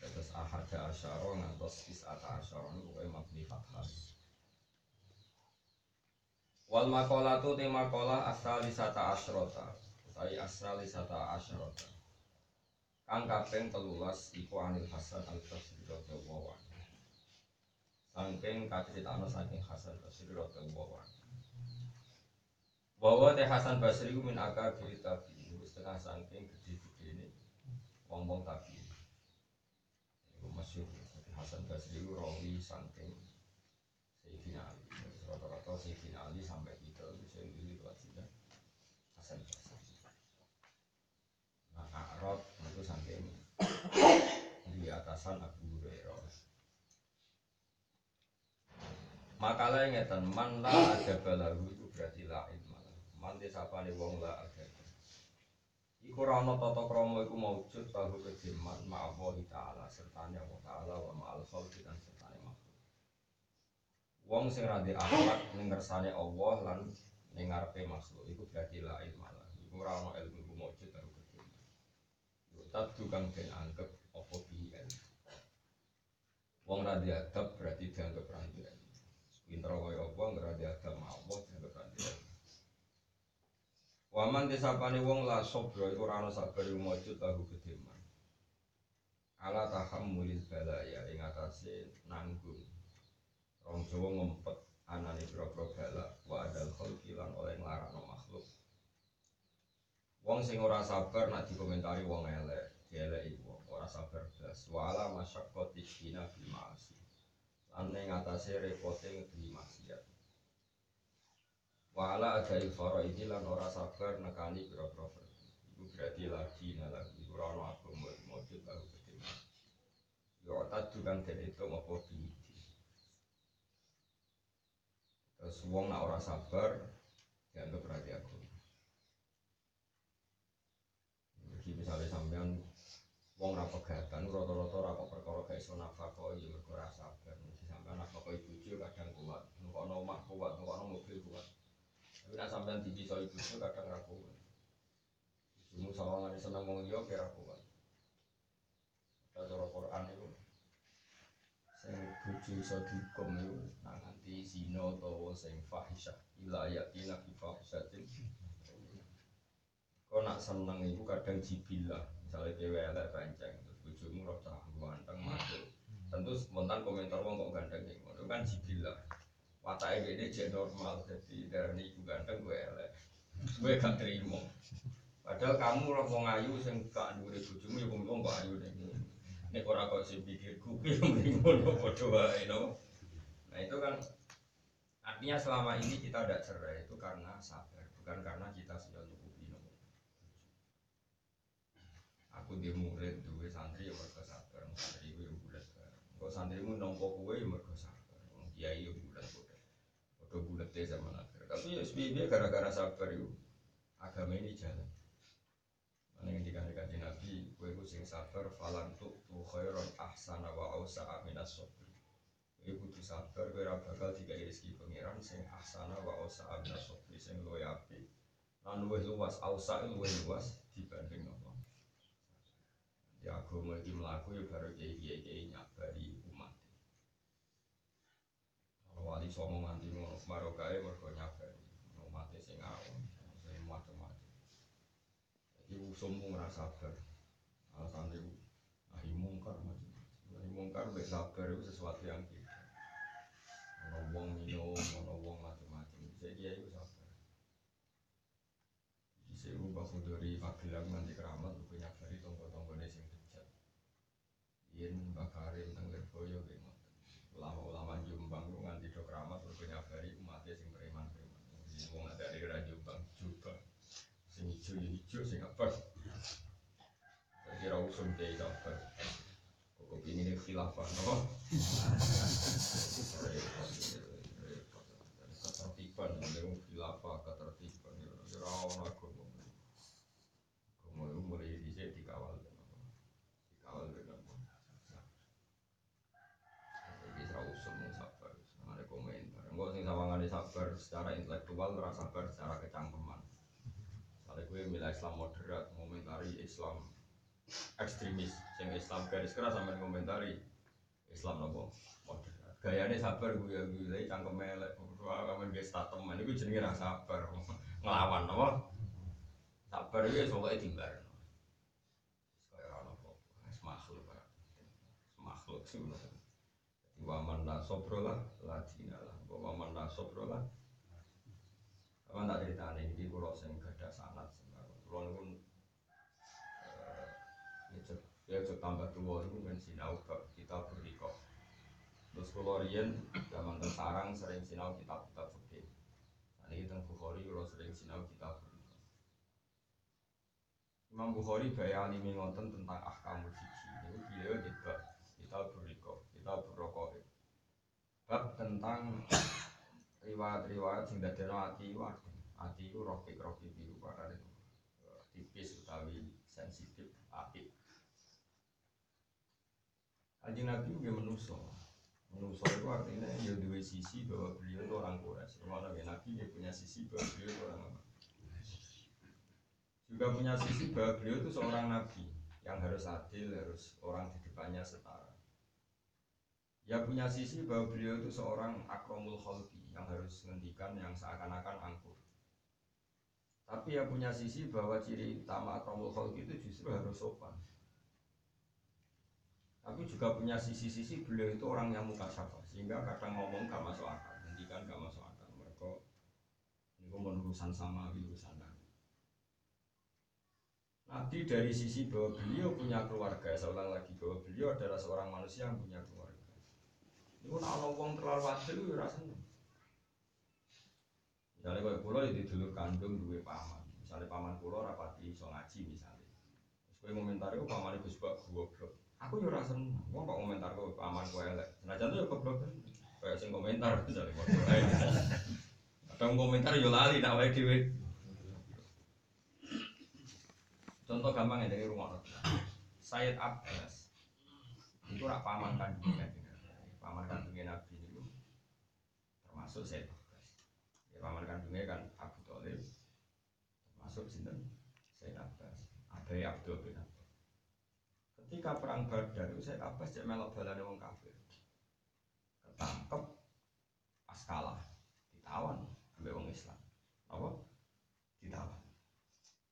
Terus ahada asyara ngantos tis'ata asyara niku pokoke mabni fathah. Wal maqalatu ti makalah asalisata asyarata. Sai asalisata asyarata. Kang kaping telulas iku Anil Hasan Al Basri radhiyallahu anhu. Saking kaceritano saking Hasan Basri radhiyallahu anhu. Bahwa teh Hasan Basri min akabir tabi'in setengah saking gede-gede ini wong-wong tabi'in. Iku masyhur Jadi Hasan Basri ku rawi saking Sayyidina Ali. Rata-rata Sayyidina Ali sampai kita bisa dulu lewat sini. Hasan Basri. Nah, A'rab itu saking di atasan Abu Hurairah. Makalah yang ngeten man la ada balahu itu berarti la ilma. Man desapane wong la ada. Iku ora ana tata krama iku maujud tahu kejiman ma'allahi ta'ala sertane Allah ta'ala wa ma'al khalqi dan sertane makhluk. Wong sing ra ndek akhlak ning ngersane Allah lan ning ngarepe makhluk iku berarti la ilma. Iku ora ana ilmu iku maujud tahu kejiman. Tadu kang anggap apa biyen. Wong ra diadab berarti dianggap ra diadab. Pinter kaya apa ora diadab Allah dianggap ra. Waman desapane wong la sabra iku ora ana sabar mujud tahu kedeman. Ala tahammulil balaya ing atase nanggung. Rong Jawa ngempet anane pira-pira bala wa adal khalqi lan oleh nglarakno makhluk. Wong sing ora sabar nak dikomentari wong elek, dieleki wong ora sabar blas. Wa ala masyaqqati fil ma'asi. Lan ing atase repote ngedhi maksiat. Wa ala adai faraidi lan ora sabar nekani pira-pira fardu. Iku berarti lagi lagi iku ora ono agama mujud karo kedene. Yo tadu kan den itu apa bihi. Terus wong nak ora sabar dianggap berarti agama. Jadi misalnya sampean wong ra pegatan rata-rata ra kok perkara gak iso nafkah ya mergo ora sabar. Jadi sampean nafkah ibu kadang kuat, nukono omah kuat, nukono mobil kuat. Nek sampean dipiso ibu kadang ra kuat. Ibumu sawangane seneng wong liya kira kuat. Kita cara Quran itu sing bojo iso dihukum iku nak nganti zina utawa sing fahisyah ila ayatina bi fahisyatin Kau nak seneng itu kadang jibilah, misalnya dewe elek panceng, terus bujumu roh cah ganteng masuk. Tentu spontan komentar wong kok ganteng ini, itu kan jibilah. Wataknya gini cek normal, jadi dari ibu ganteng gue elek, gue gak terima. Padahal kamu roh wong ayu, sing gak dure bujumu, ya wong kok ayu nih. Nek ora kok sing pikirku, ki mending ngono padha wae. Nah itu kan artinya selama ini kita tidak cerai itu karena sabar, bukan karena kita sudah nyukupi no. Aku di murid duwe santri ya mergo sabar, santri ya bulat. Kok santrimu nampa kowe ya mergo sabar. Kiai ya. Bulete zaman akhir. Tapi ya sebenarnya gara-gara sabar itu agama ini jalan. Mana yang kaji Nabi, kue ku sing sabar, falan tuh tu khairon ahsana wa ausa minas sabr. Kue kudu sabar, kue bakal tiga rezeki pangeran sing ahsana wa ausa minas sabr sing luwe api. Lan luwe luas, ausa luwe luas dibanding apa. Ya agama iki mlaku ya baru kiai kiai kiai nyabari wali songo nganti marokae mergo nyabari umat sing awam, sing macam-macam. Jadi usummu ngerasa sabar. Alasan itu nahi mungkar macam-macam. Mungkar baik sabar itu sesuatu yang kita. Ono wong minum, ono wong macam-macam. Jadi itu sabar. Di sini bahu dari Magelang nanti keramat lu punya dari tonggo-tonggone sing bejat. Yen Mbak Karim teng ngoten. Ulama-ulama Jombang lu nganti do keramat lu punya dari umatnya sing preman-preman. Jadi wong ada di Jombang juga sing hijau ya hijau sing apa jadi ra usum kiai sabar kok kopi ini khilafah, no? Ketertiban, ini khilafah, ketertiban, rawon aku Kamu itu mulai dicek dikawal, dikawal dengan Jadi serau usul mau sabar, ada komentar. Enggak sing sawangane sabar. Secara intelektual, rasa sabar. Secara kecangkeman. Misalnya gue milah Islam moderat, komentari Islam ekstremis, yang Islam garis keras sampai komentari Islam nopo? Moderat. Gayanya sabar gue ya gue cangkem melek, wah kamen gue statemen, itu jenenge rasa sabar, ngelawan nopo. Sabar itu soalnya timbar. Kayak nopo, makhluk, makhluk sih waman lah ladina lah. Waman la sobro apa tak cerita nih ini kalau sing gada sanat kalau pun ya cek tambah tua itu kan sinau kita beriko terus kalau rian zaman sarang sering sinau kitab kitab fikih ini kita bukhari kalau sering sinau beriko Imam Bukhari gaya alimi ngonten tentang ahkamul fikih itu beliau juga kita beriko kita berrokok bab tentang riwayat-riwayat sing dadekno ati iku ati iku rokik-rokik biru parane tipis utawi sensitif apik. Kanjeng Nabi juga menuso menuso itu artinya ya dua sisi bahwa beliau itu orang Quraisy. Mana ya Nabi dia punya sisi bahwa beliau itu orang apa? Juga punya sisi bahwa beliau itu seorang Nabi yang harus adil harus orang di depannya setara. Ya punya sisi bahwa beliau itu seorang akromul kholki yang harus menghentikan yang seakan-akan angkur. Tapi ya punya sisi bahwa ciri utama akromul kholki itu justru harus sopan. Tapi juga punya sisi-sisi beliau itu orang yang muka syafa sehingga kadang ngomong gak masuk akal, hentikan gak masuk akal. Mereka ini urusan sama urusan Nabi. Nabi dari sisi bahwa beliau punya keluarga, ulang lagi bahwa beliau adalah seorang manusia yang punya keluarga. Nak ana wong terlalu adil seneng. Misalnya kalau pulau itu dulur kandung duwe paman. Misalnya paman pulau rapati iso ngaji misalnya. Terus kowe komentar itu paman itu sebab goblok. Aku yo ora seneng. Wong kok komentar kok paman kowe elek. Senajan yo goblok. Kayak sing komentar misalnya goblok ae. Kadang komentar yo lali nak wae dhewe. Contoh gampang ya dari rumah Sayyid Abbas itu rak paman kandung kan paman kandungnya Nabi itu termasuk saya ya, paman kandungnya kan Abu Thalib termasuk sinten? Saya Abbas. Abai Abdul bin Abbas. Ketika perang Badar saya Abbas cek melok balane wong kafir. Ketangkep pas kalah ditawan ambil wong Islam. Apa? Ditawan.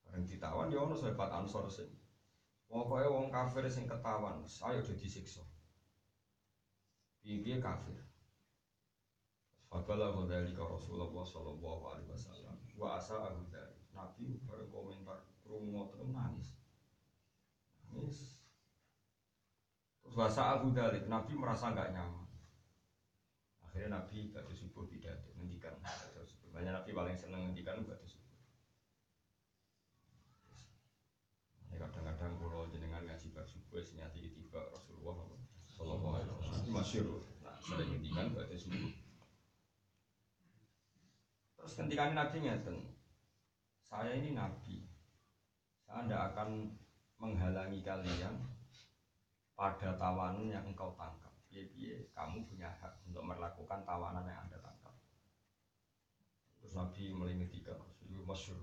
Bareng ditawan ya ono sahabat Ansor sing. Pokoknya wong kafir sing ketahuan, saya udah disiksa piye kafir Fakala dzalika Rasulullah sallallahu alaihi wasallam. Wa asa abu dari Nabi berkomentar krungu terus nangis. Nangis. Terus wasa abu dari Nabi merasa nggak nyaman. Akhirnya Nabi batu subuh pidato ngendikan. Banyak Nabi paling seneng ngendikan batu subuh. Kadang-kadang kalau jenengan ngaji batu subuh senyati tiba Rasulullah Sallallahu alaihi wasallam. Masyur. Nah, sering ngendikan pada subuh. Terus ketika Nabi ngeten, saya ini Nabi. Saya tidak akan menghalangi kalian pada tawanan yang engkau tangkap. Biye-biye kamu punya hak untuk melakukan tawanan yang anda tangkap. Terus Nabi ngetikan Rasulullah masyur.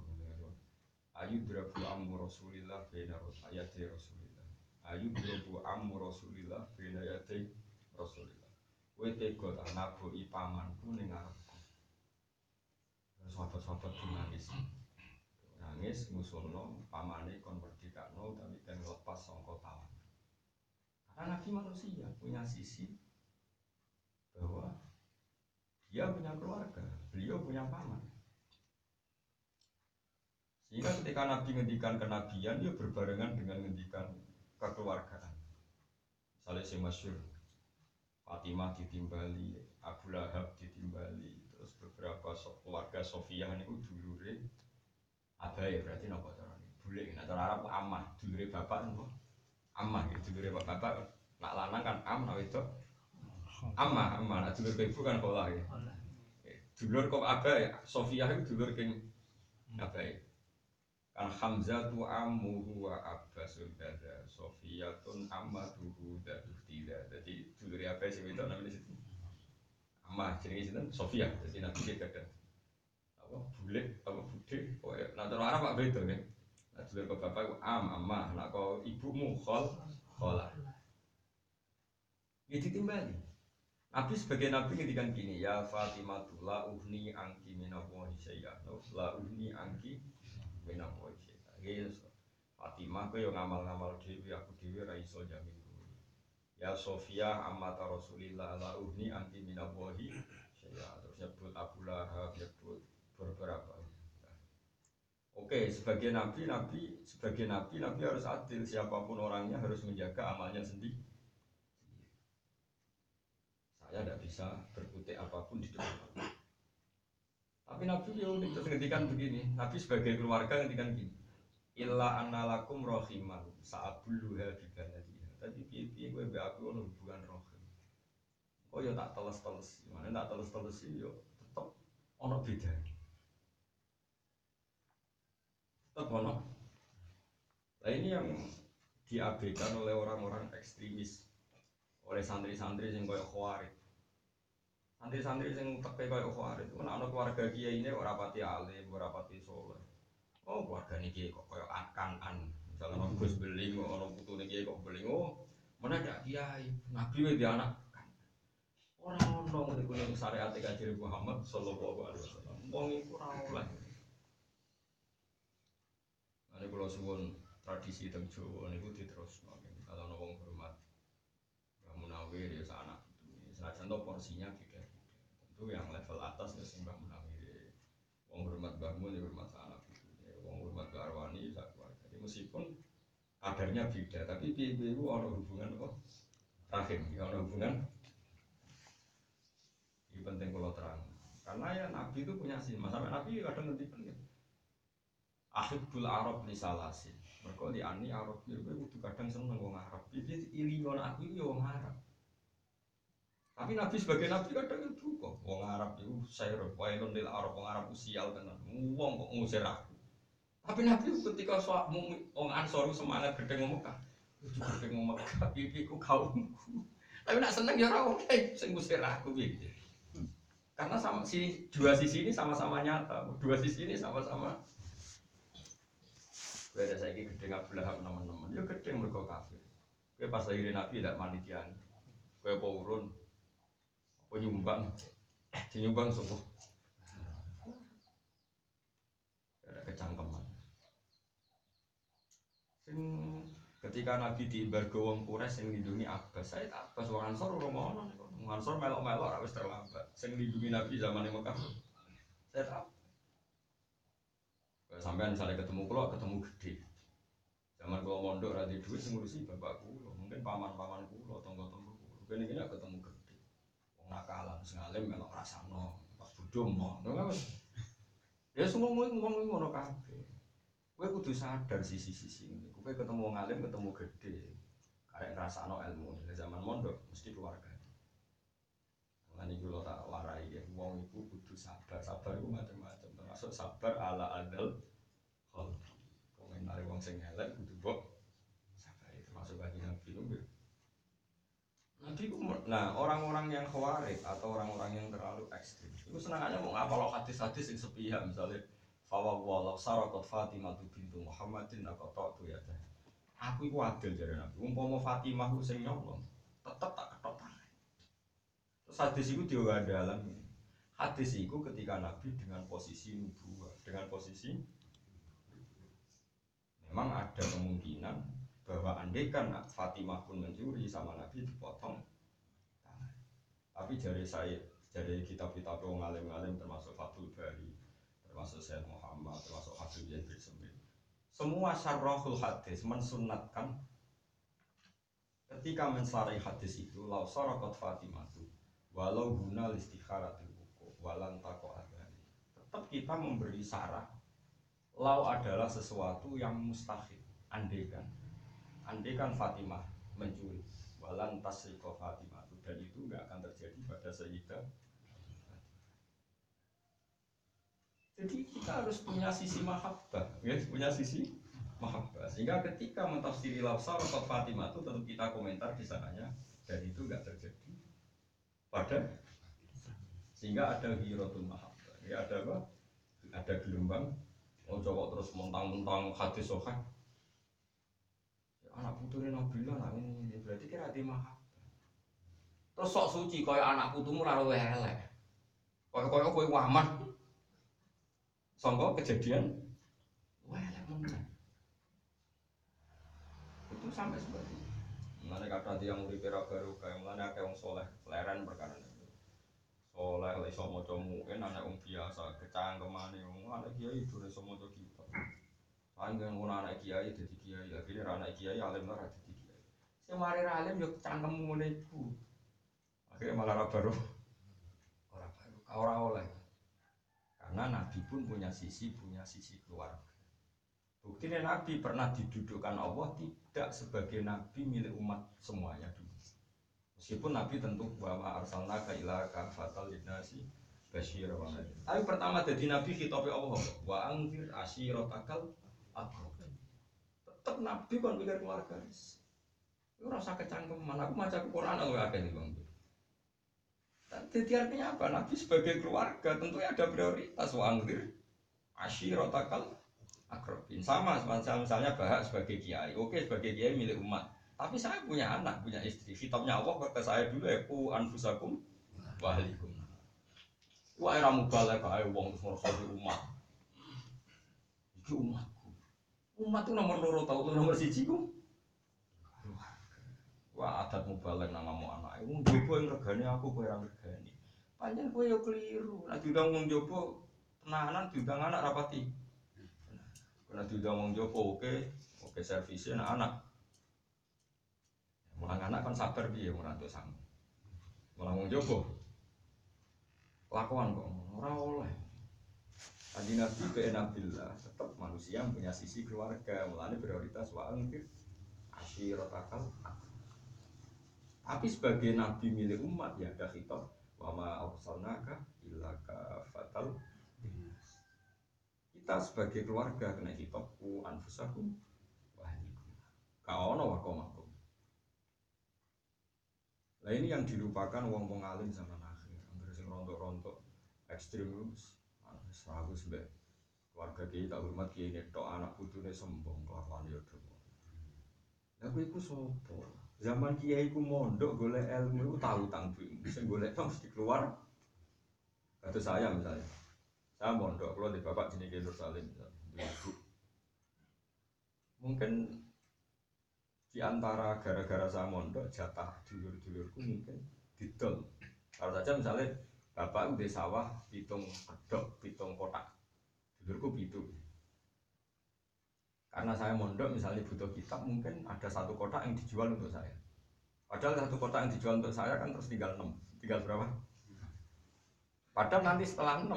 Ayu drabu amu Rasulillah bina ayati Rasulillah ayu berbu amu Rasulillah bina yati Rasulillah kowe tega ta naboki pamanku sahabat-sahabat nangis nangis ngusulno pamane kon merdekakno tapi kan lepas sangka tawan karena Nabi manusia punya sisi bahwa dia punya keluarga beliau punya paman. Sehingga ketika Nabi ngendikan kenabian dia berbarengan dengan ngendikan kekeluargaan. Misalnya si masyur Fatimah ditimbali, Abu Lahab ditimbali, terus beberapa so, keluarga ini dulure ya berarti nopo cara ini? Bule nah cara Arab amah dulure bapak nopo amah gitu dulure bapak bapak nak lanang kan am nak itu. Amma amma nak dulur ibu kan kola ya. Dulur kok apa ya Sofia itu dulur keng apa ya kan Hamzah tu ammuhu wa abbasul kada Sofia tun ammatuhu dan tidak jadi dulur apa sih itu namanya situ amma jadi situ Sofia. Jadi nabi dia kada apa? Bule apa bude pokoknya nah terus Arab apa itu kan nah dulur bapak itu am amma nak kau ibumu khol kholah ya ditimbali. Nabi sebagai Nabi ngendikan gini ya Fatimah la uhni angki minallahi syai'a la uhni angki minallahi syai'a Fatimah kau yang ngamal-ngamal dewi aku dewi ra iso jamin kowe. Ya Sofia ammata Rasulillah la uhni angki minallahi syai'a terus nyebut Abu Lahab nyebut beberapa Oke, sebagai nabi, nabi sebagai nabi, nabi harus adil. Siapa pun orangnya harus menjaga amalnya sendiri. Saya tidak bisa berkutik apa pun di depan. Tapi Nabi ya unik terus begini. Nabi sebagai keluarga ngendikan gini. Illa annalakum rohiman sa'abuluha bibanatiha. Tapi piye-piye gue be aku ono hubungan rohim. Oh ya tak teles-teles. Mana tak teles-teles yo tetep ono beda. Tetep ono. Nah ini yang diabaikan oleh orang-orang ekstremis oleh santri-santri yang koyok khawarid santri-santri yang teke koyok khawarid itu kan keluarga kiai ini orang pati alim orang pati soleh oh keluarga ini kiai kok koyok akan an misalnya orang gus beling orang putu kiai kok beling oh mana ada kiai? Nabi itu anak. Orang orang itu yang syariat kajian Muhammad Sallallahu Alaihi Wasallam. Wong itu orang oleh Ini kalau suwun tradisi teng Jawa niku diterus kalau wong hormat Munawir ya sana senajan to porsinya beda tentu yang level atas ya sing Mbah Munawir wong hormat Mbah Mun ya hormat sana wong hormat Arwani meskipun kadarnya beda tapi piye-piye itu ada hubungan apa? Rahim ya ada hubungan. Ini penting kalau terang. Karena ya Nabi itu punya sih sampai Nabi kadang nanti kan ya Ahibbul Arab li salasin. Mereka di ani Arab ya gue kudu kadang seneng wong Arab. Jadi ilingon aku ya wong Arab. Tapi Nabi sebagai Nabi kadang itu kok wong Arab itu saya wailun lil Arab. Wong Arab usial tenan. Wong kok ngusir aku tapi Nabi ketika soal wong Ansor semangat gede ngomong itu gede ngomong Mekah pipiku kaumku tapi nak seneng ya ora oke sing aku gitu karena sama si dua sisi ini sama-sama nyata dua sisi ini sama-sama Gue saya gede nggak belah teman-teman, ya gede mereka kafir. Gue pas akhirnya Nabi tidak manitian, gue apa urun, apa nyumbang, nyumbang semua. Ada kecangkeman. Sing ketika Nabi di Bargo wong Quraisy sing lindungi Abbas, saya Abbas wong Ansor ora mau Wong Ansor melok-melok wis terlambat. Sing lindungi Nabi zaman Mekah. Saya tak sampai misalnya ketemu kulo ketemu gede. Zaman kulo mondok radhi duit ngurusi bapak kulo mungkin paman paman kulo tonggo tonggo kulo kini kini ketemu gede. Wong nakalan sengalim melok rasano pas bodoh mau ya semua ngomong ngono kafe gue kudu sadar sisi sisi ini gue ketemu wong alim ketemu gede karek rasano ilmu. Zaman mondok mesti keluarga. Nanti kalau tak warai. Ya, wong itu kudu sabar, sabar itu macam-macam, termasuk sabar ala adal kalau Wong nari wong sing elek kudu mbok sabar termasuk bagi nabi itu. Nabi itu, nah orang-orang yang khawarij atau orang-orang yang terlalu ekstrim, itu senangannya mau ngapal hadis-hadis yang sepihak misalnya Fawa walau sarakot Fatimah tu bintu Muhammadin aku tok tu ya Aku itu adil jadi nabi. Umpama Fatimah itu sing nyolong, tetap tak ketok tangan. Terus hadis itu dia dalam hadis itu ketika Nabi dengan posisi nubuah, dengan posisi memang ada kemungkinan bahwa andaikan Fatimah pun mencuri sama Nabi dipotong. Tapi dari saya, dari kitab-kitab orang alim-alim termasuk Fathul Bari, termasuk Sayyid Muhammad, termasuk Habib Zain bin. Semua syarrahul hadis mensunatkan ketika mensari hadis itu lau sarakot Fatimah itu walau guna listikharatil wuku walan tako adhani tetap kita memberi sarah lau adalah sesuatu yang mustahil andekan andekan Fatimah mencuri. Walan tasriqo Fatimah dan itu nggak akan terjadi pada Sayyidah Jadi kita harus punya sisi mahabbah, ya, punya sisi mahabbah. Sehingga ketika mentafsiri lafsar atau Fatimah itu tentu kita komentar di sananya dan itu nggak terjadi pada sehingga ada hirotul mahabbah. Ya ada apa? Ada gelombang. Oh coba terus mentang-mentang hadis sohah. Ya, anak putune Nabilah lah ini berarti kira di mahabbah. Terus sok suci kaya anak putumu lalu. Kaya kaya kowe waman. Sangka kejadian. Itu sampai seperti itu. Mulane kata dia murid pira baru kayak mulane akeh wong soleh leren perkara itu. Soleh lek iso maca muin anak wong biasa kecangkemane wong anak kiai itu iso maca kitab. Paling kan anak kiai dadi kiai, akhirnya anak kiai alim ora dadi kiai. Sing mari alim yo cangkemmu ngene iku. Akhirnya malah baru. Ora baru, ora oleh. Karena Nabi pun punya sisi, punya sisi keluarga. Buktinya Nabi pernah didudukkan Allah tidak sebagai Nabi milik umat semuanya dulu. Meskipun Nabi tentu bahwa arsalna ka ila kafatal linasi basyir wa. Tapi pertama jadi Nabi khitabe Allah wa angfir asyirotakal akrab. Tetap Nabi kan pikir keluarga. Itu rasa kecangkeman. Aku maca Quran aku akeh bang. Jadi artinya apa? Nabi sebagai keluarga tentunya ada prioritas. Wangdir ashirotakal akrobin. Sama misalnya, misalnya bahak sebagai kiai. Oke sebagai kiai milik umat. Tapi saya punya anak punya istri. Kitabnya Allah ke saya dulu ya ku anfusakum wahlikum wah era mubalek kae wong terus di umat. Itu umatku. Umat itu nomor loro tau nomor siji ku Wah adat mubalek nama mau anak. Wong jopo yang regane aku kowe ora regani. Panjen kowe yo keliru. Nek diundang wong jopo tenanan diundang anak rapati. Kena diundang wong jopo oke, oke servisnya anak anak. Mulang anak kan sabar piye merantau sama. Mulang wong jopo. Lakuan kok ora oleh. Kanji Nabi ke Nabilah tetap manusia yang punya sisi keluarga, mulanya prioritas wa angkir asyirotakal tapi sebagai nabi milik umat ya ada khitab. Wa ma arsalnaka illa kafatal kita sebagai keluarga kena khitab. Ku anfusakum wa ahlikum. Ka ono wa komakum. Nah ini yang dilupakan wong wong alim zaman akhir. Hampir sing rontok-rontok. Ekstrim aku sebab keluarga kita tak hormat kiai netok anak putune sombong kelakuan yo Tapi iku sopo? Zaman kiai ku mondok golek ilmu itu tahu tang duit. Sing golek tang mesti keluar. Saya misalnya. Saya mondok kalau di bapak ke Nur Salim Mungkin di antara gara-gara saya mondok jatah dulur-dulurku mungkin didol. Kalau saja misalnya bapak udah sawah pitung kedok, pitung kotak. Dulurku pitu. Karena saya mondok misalnya butuh kitab mungkin ada satu kotak yang dijual untuk saya. Padahal satu kotak yang dijual untuk saya kan terus tinggal 6. Tinggal berapa? Padahal nanti setelah 6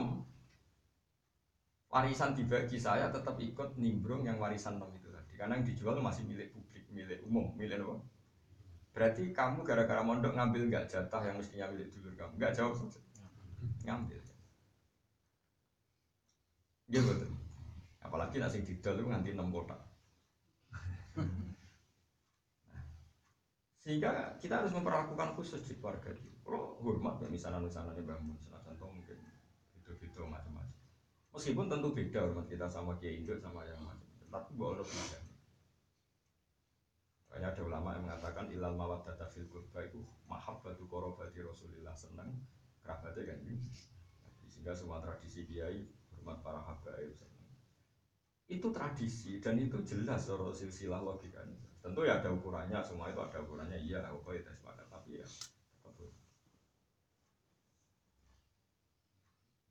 warisan dibagi saya tetap ikut nimbrung yang warisan 6 itu tadi. Karena yang dijual masih milik publik, milik umum, milik apa? Berarti kamu gara-gara mondok ngambil nggak jatah yang mestinya milik dulur kamu? Nggak jawab saja. Ngambil. Gitu betul. Apalagi nasi didol itu nganti 6 kotak. Sehingga kita harus memperlakukan khusus di keluarga itu. Kalau hormat ya misalnya misalnya bangun, misalnya contoh mungkin itu-itu macam-macam. Meskipun tentu beda hormat kita sama kiai induk sama yang macam, tapi boleh beda. Banyak ada ulama yang mengatakan ilal mawat data fil kurba itu mahabbatu korobati rasulillah senang kerabatnya kan sehingga semua tradisi kiai hormat para habaib itu tradisi dan itu jelas soal silsilah logikanya. Tentu ya ada ukurannya semua itu ada ukurannya. Iya apa itu sepakat. Tapi ya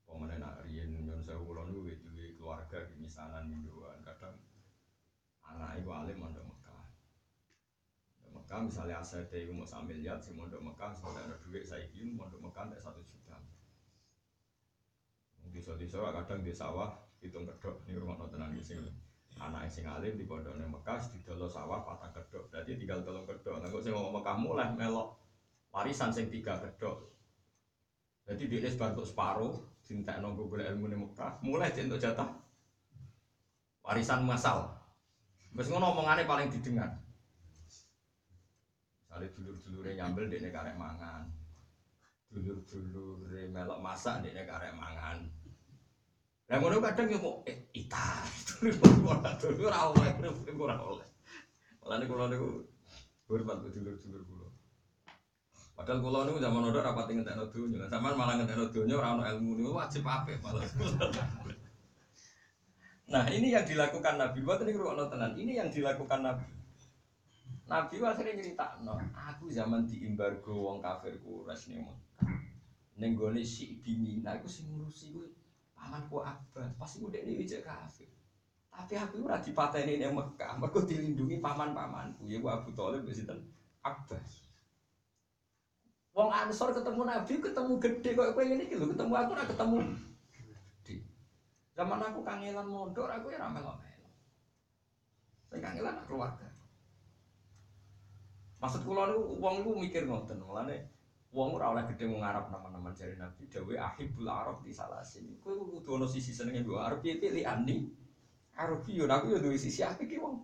pemenang nak rian nyon saya ulang dulu itu keluarga di misanan minduan kadang anak itu alim mondok Mekah. Mekah misalnya aset itu mau sambil lihat si mondok Mekah sampai ada duit saya ingin mondok Mekah tidak satu juta. Di desa kadang di sawah hitung kedok ini rumah di sini anak sing alim di pondoknya Mekah di dolo sawah patah kedok berarti tinggal tolong kedok kok sing ngomong Mekah mulai melok. Warisan sing tiga kedok jadi dia sebantuk separuh cinta nunggu boleh ilmu di Mekah mulai untuk jatah. Warisan masal. Terus ngono omongannya paling didengar. Misalnya dulur-dulurnya nyambel dia karek mangan. Dulur-dulure melok masak dia karek mangan lah ngono kadang yo mau eh, ita. Ora oleh, ora oleh. Mulane kula niku hormat ke dulur-dulur kula. Padahal kula niku zaman ora rapati ngentekno donya. Sampeyan malah ngentekno donya ora ono ilmu niku wajib apik malah. Nah ini yang dilakukan Nabi buat ini kurang tenan. Ini yang dilakukan Nabi. Nabi akhirnya cerita, no, aku zaman diimbargo wong kafir kuras nih mau. Nenggone si bini, nah aku sih ngurusi gue pamanku Abbas pasti udah ini wijak kafir tapi aku ora dipateni ning Mekah mergo dilindungi paman-pamanku. Ya Abu Thalib wis sinten? Abbas Wong Ansor ketemu Nabi ketemu gede kok kowe ngene iki lho ketemu aku ora ketemu. Gede. Zaman aku kangelan mondok aku ya melo-melo sing kangelan keluarga. Maksud kula niku wong niku mikir ngoten, mulane Wong ora oleh gede mau ngarap nama-nama jari Nabi Dawe ahibul Arab di salah sini. Kowe kudu ono sisi senenge mbok Arab piye pilih ani. Arab yo aku yo duwe sisi apik ki wong.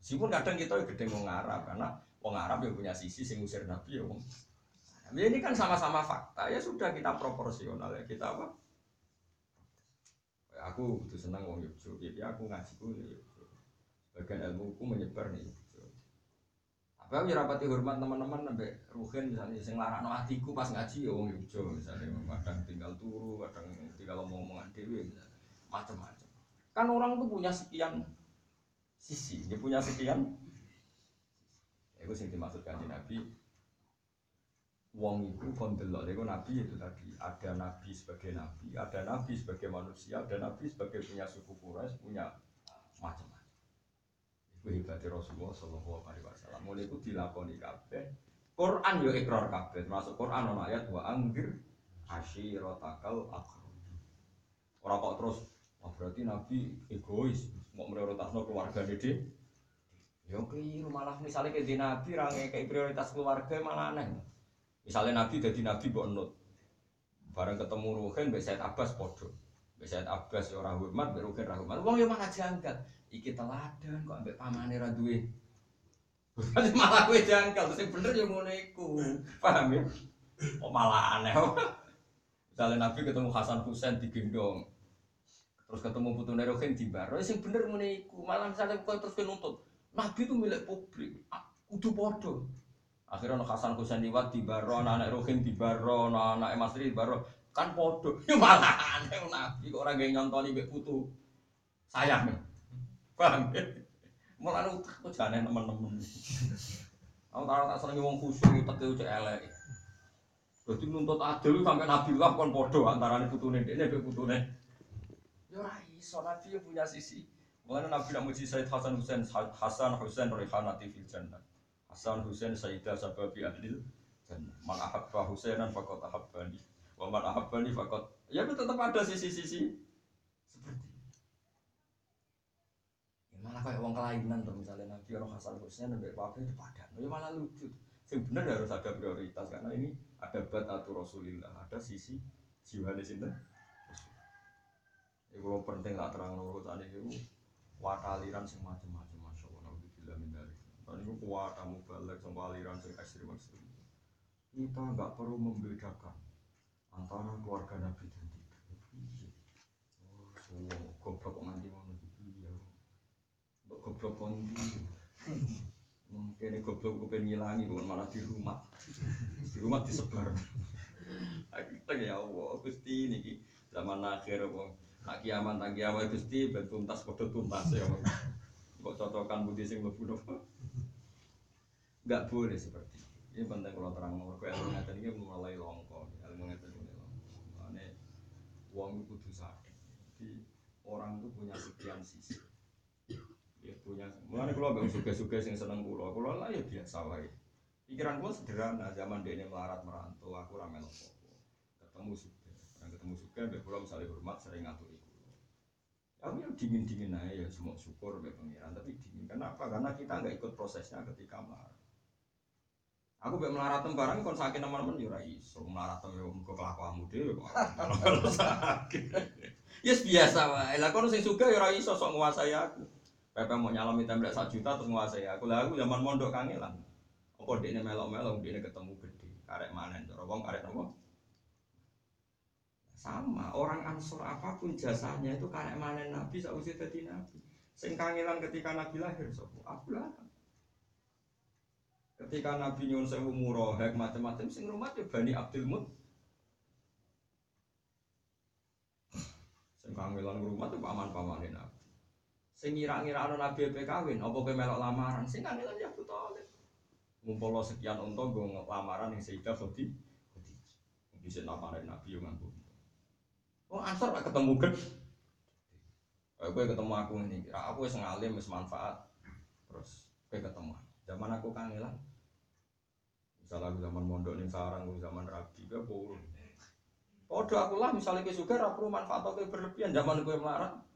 Meskipun kadang kita gede mau ngarap karena wong Arab yang punya sisi sing usir Nabi ya wong. Nah, ini kan sama-sama fakta ya sudah kita proporsional ya kita apa? Ya, aku butuh senang wong Yogyo, jadi aku ngaji ku Yogyo. Bagian ilmu ku menyebar nih Aku ya rapati hormat teman-teman sampai ruhin misalnya sing larakno atiku pas ngaji ya wong Yogyo misalnya kadang tinggal turu, kadang tinggal ngomong-ngomongan dewi macam-macam. Kan orang tuh punya sekian sisi, dia punya sekian. Itu sing dimaksudkan di Nabi. Wong itu kondelok, itu Nabi itu tadi ada Nabi sebagai Nabi, ada Nabi sebagai manusia, ada Nabi sebagai punya suku Quraisy, punya macam-macam. Hebatnya Rasulullah Sallallahu Alaihi Wasallam. Mulai itu dilakoni kabeh. Quran yo ikrar kabeh. Termasuk Quran ono ayat wa anggir asyirotakal akrab. Orang kok terus, oh berarti Nabi egois, mau prioritasno keluarga dede. Yo keliru malah misalnya kayak di Nabi rangai kayak prioritas keluarga malah aneh. Misalnya Nabi jadi Nabi buat nut. Bareng ketemu Ruhin, Mbak Abbas podo. Mbak Abbas ya orang hormat, Mbak Ruhin orang hormat. Wong yo mana jangkat iki teladan kok ambek pamane ra duwe malah kowe jangkal, terus bener ya ngono iku. Paham ya? Kok malah aneh. Misalnya Nabi ketemu Hasan Husain digendong. Terus ketemu Putu Nerohin di bar. Sing bener ngono iku. Malah misalnya kau terus nuntut. Nabi itu milik publik. Kudu podo. Akhirnya ono Hasan Husain liwat di baro, anak Rohin di baro, anak Masri di baro. Kan podo. Ya malah aneh Nabi kok ora gak nyontoni mbek putu. Sayang. Paham ya? Mulane utak kok jane teman-teman. Aku tahu tak seneng wong khusyuk utek itu cek elek. Dadi nuntut adil sampai Nabi lah kon padha antarané putune dekne mbek putune. Ya ora iso Nabi punya sisi. Mulane Nabi nak muji Said Hasan Husain Hasan Husain Rihanati fil jannah. Hasan Husain Sayyidah sababi ahlil jannah. Man ahabba Husainan faqad ahabbani. Wa man ahabbani faqad ya tetap ada sisi-sisi malah kayak uang kelainan tuh misalnya Nabi orang Hasan Hussein sampai Wafi itu padan ya malah lucu. Yang benar harus ada prioritas karena ini ada atau Rasulillah ada sisi jiwa di sini itu penting lah terang urusan itu wataliran semacam macam masya Allah nabi bila mindari dan itu kuat kamu balik sama aliran sing ekstrim ekstrim. Kita nggak perlu membedakan antara keluarga Nabi dan tidak. Oh semua goblok nganti goblok kondi. Mungkin goblok gue pengen ngilangi, bukan malah di rumah. Di rumah disebar. Kita ya Allah, Gusti ini zaman akhir wong nak kiamat tak kiamat Gusti ben tuntas padha tuntas ya. Kok cocokan budi sing mlebu Enggak boleh seperti ini penting kalau terang kue ilmu ngeten ini mulai longko ilmu ngeten ini longko makanya uang itu sadar jadi orang itu punya sekian sisi ya mulane kula gak suka-suka sing seneng kula kula lah ya biasa wae pikiran kula sederhana zaman dia melarat merantau aku ora melu ketemu suka orang ketemu suka mbek kula misalnya hormat sering ngatur iku Aku yang dingin-dingin aja ya semua syukur be pengiran tapi dingin. Kenapa? Karena kita nggak ikut prosesnya ketika melarat. Aku be melarat barang kon sakit teman-teman yo ora iso. Melarat yo muga kelakuanmu dhewe kok. Kalau sakit. Yes biasa wae. Lah kon sing suka yo ora iso sok nguasai aku. Pepe mau nyalami tembak sak juta terus nguasai aku. Lah aku zaman mondok kangelan. Apa dekne melok-melok dekne ketemu gede. Karek manen cara wong karek nopo? Sama, orang ansor apa pun jasanya itu karek manen Nabi sausi dadi Nabi. Sing kangelan ketika Nabi lahir sopo? Aku lah. Ketika Nabi nyuwun sewu murohek macam-macam sing rumah ya Bani Abdul Mut. Sing kangelan rumah tuh paman-pamane Nabi. Sing ngira-ngira ana Nabi pe kawin, apa kowe melok lamaran? Sing kangelan ya Thalib. Ngumpul sekian unta nggo lamaran ning Sayyidah. Khadijah. Bisa lamaran Nabi yo nganggo. Oh ansor gak ketemu ged. Eh, gue ketemu aku ini, aku wis ngalim wis manfaat. Terus gue ketemu. Zaman aku kangelan. Misalnya aku zaman mondok ning sarang, aku zaman rabi, gue purun. Podo aku lah misalnya ke suka perlu manfaat atau berlebihan zaman gue melarat.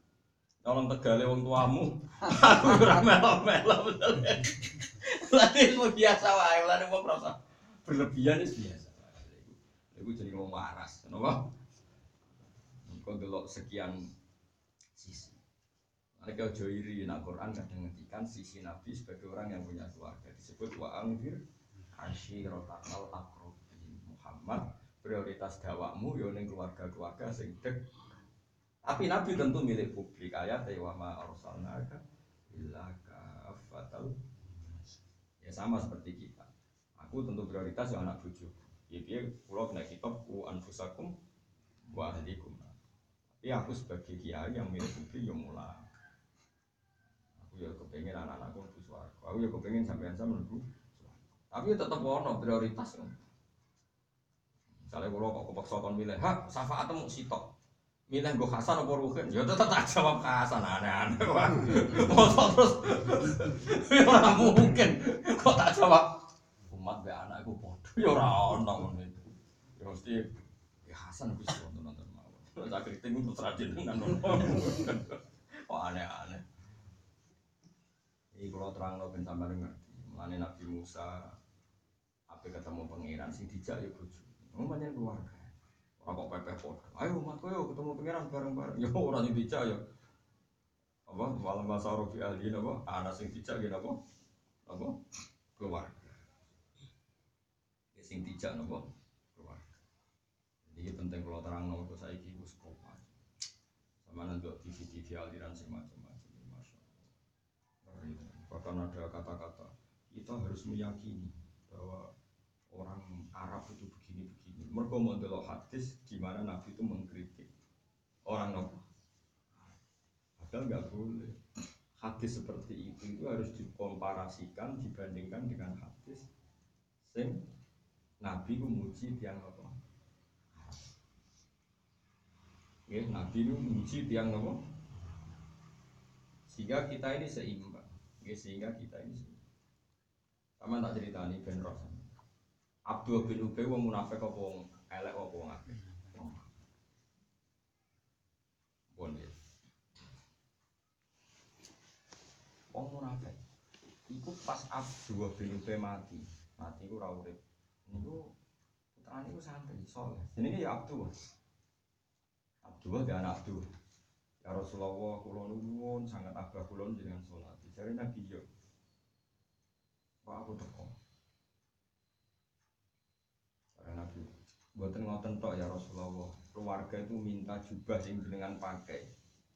Nyolong tegale wong tuamu. Aku ora melo-melo betul. Lah itu biasa wae, lah wong merasa berlebihan itu biasa. Iku jadi wong waras, kenapa? Kau delok sekian sisi. Mereka ojo iri, nak Quran kadang ngendikan sisi Nabi sebagai orang yang punya keluarga disebut wa angfir ashiratakal akrobin Muhammad prioritas dakwakmu yo ning keluarga-keluarga sing dek. Tapi Nabi tentu milik publik ayat wa ma arsalnaka illa kafatal Ya sama seperti kita. Aku tentu prioritas ya anak bojo. Ya piye kula kena kitab ku anfusakum wa ahlikum. Tapi aku sebagai kiai yang milik publik ya mulai. Aku ya kepengen anak-anakku mlebu swarga. Aku ya kepengen sampean sama swarga. Tapi ya tetep ono prioritas. Misalnya kalau kok kepaksa kon milih, hak syafaat mau sitok. Milih gue Hasan apa Ruhin? Ya tetep tak jawab Hasan aneh-aneh. Mosok terus ya ora mungkin. Kok tak jawab umat be anakku padha ya ora ono itu. Ya mesti ya Hasan bisa nonton-nonton mawon. Tak kritik untuk rajin dengan Kok aneh-aneh. Ini kalau terang lo ben sampean ngerti. Nabi Musa apa ketemu pangeran sing dijak ya bojo. Pancen keluarga. Ora kok pepeh podo. Ayo umatku yo ketemu pangeran bareng-bareng. Yo ora sing dijak yo. Apa malam masa rofi ahli apa? Ana sing dijak gitu apa? Apa? Keluarga. Ya sing dijak napa? Keluarga. Jadi penting kalau terang ke saya ibu sekolah. Sama nanti TV-TV aliran sing macam-macam. Masya Allah. Bahkan ada kata-kata kita harus meyakini bahwa orang Arab itu. Mereka mau delok hadis di Nabi itu mengkritik orang Nabi. Padahal nggak boleh. Hadis seperti itu itu harus dikomparasikan dibandingkan dengan hadis sing Nabi memuji tiang apa? Ya, Nabi itu memuji tiang apa? Sehingga kita ini seimbang. Ya, sehingga kita ini seimbang. Sama tak cerita nih Ben. Abdul bin Ubay wong munafik apa wong elek apa wong apik? Pun ya. Wong munafik. Iku pas Abdul bin Ubay mati, mati ku ora urip. Niku putrane iku santri soleh. Jenenge ya Abdul. Abdul dan anak Abdul. Ya Rasulullah kula nuwun sangat abah kula jenengan salat. Jare Nabi yo. Pak aku teko. Nabi. Buatan ngoten tok ya Rasulullah. Keluarga itu minta jubah yang jenengan pakai.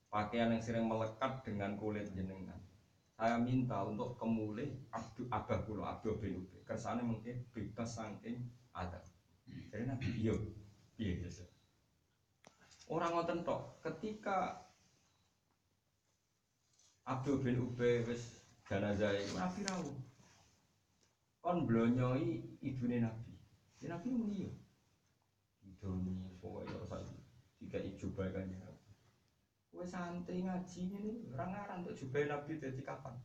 Pakaian yang sering melekat dengan kulit jenengan. Saya minta untuk kemulih Abdu Abah Kulo Abdu bin Ubay Kersane mungkin bebas saking ada Jadi Nabi iya Iya iya Orang ngoten tok ketika Abdul bin Ubay wis jenazah iku Nabi rawuh. Kon blonyoi ibune Nabi. Ya Nabi muni yo. Idoni pokoke ora sak tiga ijoba kan ya. Kowe santri ngaji ngene ora ngaran untuk jubah Nabi dadi kapan.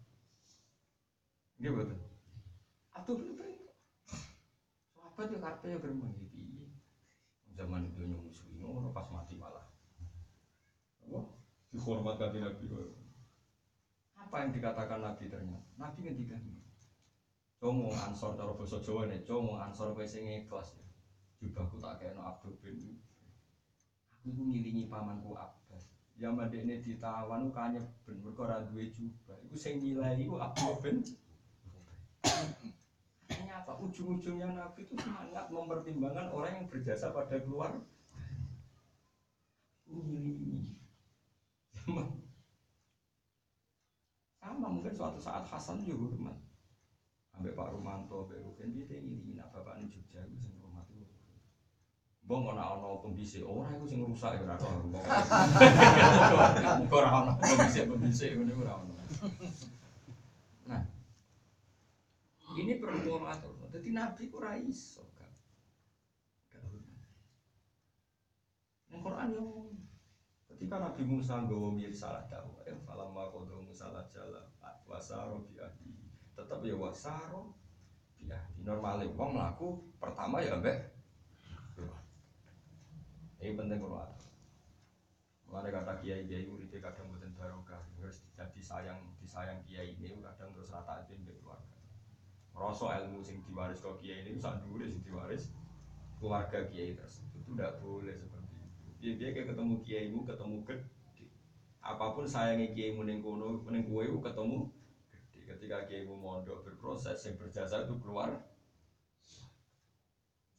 Nggih mboten. Atuh piye? Sahabat karepe yo gremeng iki piye. Zaman dunya musuh ngono pas mati malah. Apa? dihormat kanjeng Nabi. Apa yang dikatakan Nabi ternyata? Nabi ngendikan Como ansor cara basa Jawa nih, como ansor kowe sing ikhlas. Jubahku tak kena Abdul bin Aku iku ngilingi pamanku Abbas. Ya mandekne ditawan kanya ben mergo ora duwe jubah. Iku sing nilai iku Abdul bin Ternyata ujung-ujungnya Nabi itu sangat mempertimbangkan orang yang berjasa pada keluar. Ngilingi. Sama mungkin suatu saat Hasan juga hormat. Sampai Pak Rumanto, Pak Rukin, dia ini nak bapak ini Jogja, itu sing hormat itu. Bong ana ana pembisik, ora iku sing rusak ya ora ono. Ora ono pembisik-pembisik ngene ora ono. Nah, ini perlu atur. Jadi Nabi ku ra iso kan. Yang yang ketika Nabi Musa nggawa salah dakwah, ya falamma qadu Musa jala wasaro bi. Tetap ya wasaro bi ahli. Normale wong mlaku pertama ya mbek ini penting kalau ada. Mulai kata kiai kiai uripe kadang buatan barokah, harus jadi sayang disayang kiai ini kadang terus rata aja di keluarga. Rasa ilmu sing diwaris ke kiai ini bisa dulu sing diwaris keluarga kiai tersebut itu tidak boleh seperti itu. Dia dia kayak ketemu kiaimu ketemu gede. Apa pun sayangnya kiaimu neng kono neng kue ketemu gede. Ketika kiaimu mondok berproses yang berjasa itu keluar.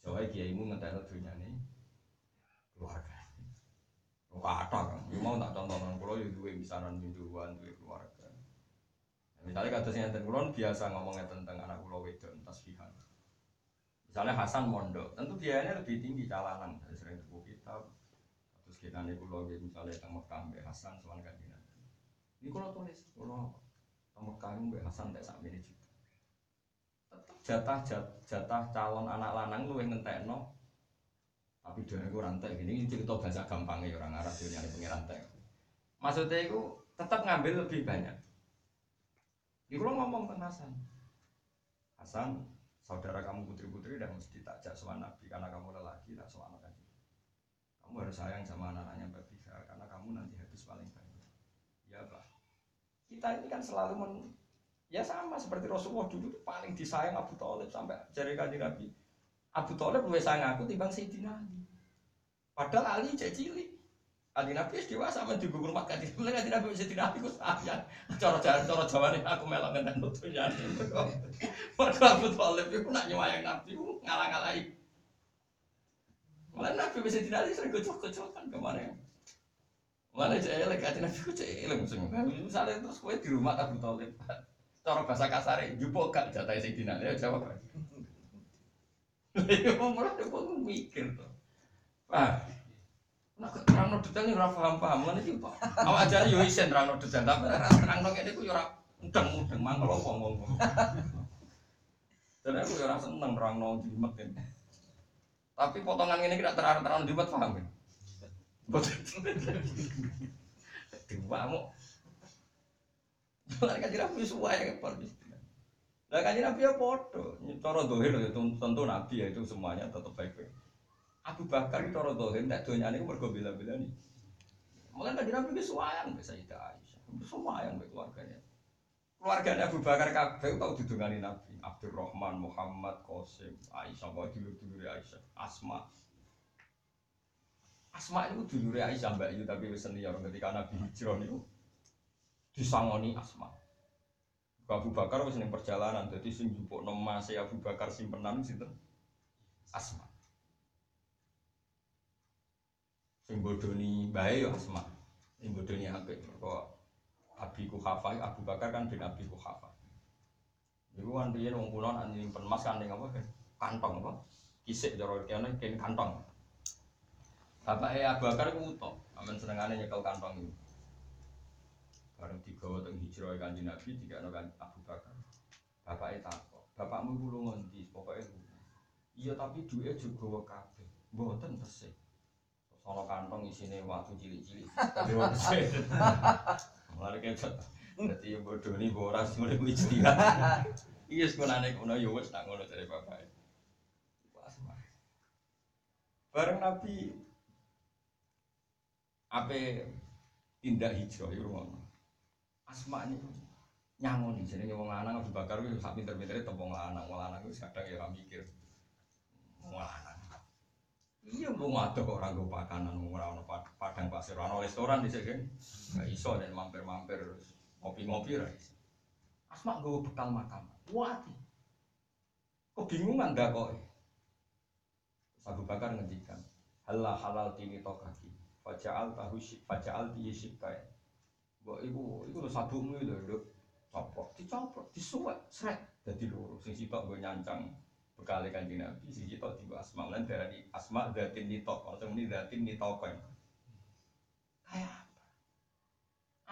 Soalnya kiaimu ngeteh dunia nih keluarga. Kata kan, ya mau tak contoh nang kulo ya duwe misanan minduan, duwe keluarga. Nah, misalnya kata saya enten kulon biasa ngomongnya tentang anak kulo wedok tasbihan. Misalnya Hasan mondok, tentu biayanya lebih tinggi calanan. Saya sering tuku kitab, terus kita nih gitu misalnya tentang Mekah Hasan soal kajian. Ini kulo tulis, tentang Mekah Mbak Hasan tak sampai ini juga. Jatah jatah calon anak lanang lu yang ngentekno. Tapi dia itu rantai gini ini cerita bahasa gampangnya orang Arab dia nyari pengen rantai maksudnya itu tetap ngambil lebih banyak. Di kalau ngomong tentang Hasan. Hasan saudara kamu putri-putri dan mesti tak sama Nabi karena kamu lelaki tak sama anak kamu harus sayang sama anak-anaknya Mbak karena kamu nanti habis paling banyak. Ya Pak kita ini kan selalu men ya sama seperti Rasulullah dulu paling disayang Abu Talib sampai jari kaji Nabi Abu Talib lebih sayang aku timbang Sayyidina Ali. Padahal Ali cek cilik. Ali Nabi wis dewasa men di rumah kan mulai Ali Nabi Sayyidina Ali ku sayang. Cara cara cara jawane aku melok ngenten nutunya. Padahal Abu Talib iku nak nyuwayang Nabi ku ngalang-alangi. Mulai Nabi tidak Ali sering kocok-kocokan kemarin. Mulai cek elek hati Nabi ku cek elek. Misalnya terus kowe di rumah Abu Talib. Cara bahasa kasar, jupuk gak jatah Sayyidina Ali jawab. Ya malah dia pun mikir tuh. Ah, nak terang no detail nih rafa paham paham kan itu pak. Awak aja yo isen terang no detail tapi terang no kayak itu yo mudeng mudeng mangkel ngomong. Dan aku yo rasa seneng terang no jimat ini. Tapi potongan ini tidak terang terang jimat paham kan? Dua mau. Mereka tidak punya suai kan Lah kan Nabi ya podo, cara dohir ya tentu Nabi ya itu semuanya tetap baik-baik. Abu Bakar itu dohir, tidak doanya ini mergo bila-bila nih. Mungkin kan Nabi itu suayang bisa itu Aisyah, suayang be keluarganya. Keluarganya Abu Bakar kabeh tau didongani Nabi, Abdurrahman, Muhammad, Qasim, Aisyah, kok dulur-dulur Aisyah, Asma. Asma itu dulur Aisyah Mbak Yu tapi wis senior ketika Nabi hijrah niku disangoni Asma. Abu Bakar wis ning perjalanan dadi sing njupukno mase Abu Bakar simpenan sinten? Asma. Sing bodoni bae yo Asma. Sing bodoni apik mergo Abi Kuhafa Abu Bakar kan bin Abi Kuhafa. Iku kan riyen wong kula nek nyimpen kan ning apa kantong apa? Kisik cara kene kene kantong Bapaknya Abu Bakar ku utok amen senengane nyekel kantong itu Bareng digawa teng hijrah kanjeng Nabi tiga kan Abu Bakar. Bapaknya takut, bapakmu kulo ngendi pokoknya Iya tapi duitnya juga kabeh. Mboten tesih. Sono kantong isine waktu cilik-cilik. Mulane kecet. Dadi yang bodoh ini boras mulai gue istirahat. Iya sekolahnya kuno ya wes tak ngono dari bapak. Bareng Nabi apa tindak hijrah itu ngono. Asma ini nyangon nih, jadi wong lanang Abu Bakar itu sak pinter-pintere tepung lanang, wong lanang itu kadang ya mikir wong lanang. Iya, ada kok orang gue pakanan, mau orang padang pasir, orang restoran di sini, nggak iso dan mampir-mampir ngopi-ngopi rais. Asma gue bekal makan, wati. Kebingungan dah kok. Abu Bakar ngendikan, halal halal tini tokaki, fajal tahu fajal tiye sikai. Mbok iku iku lho sabukmu lho lho coplok, dicoplok, disuwek, srek dadi loro. Sing sitok gue nyancang bekale kanjeng Nabi, sing sitok digo asma lan darani asma datin nitok, ora muni datin nitoken. Kayak apa?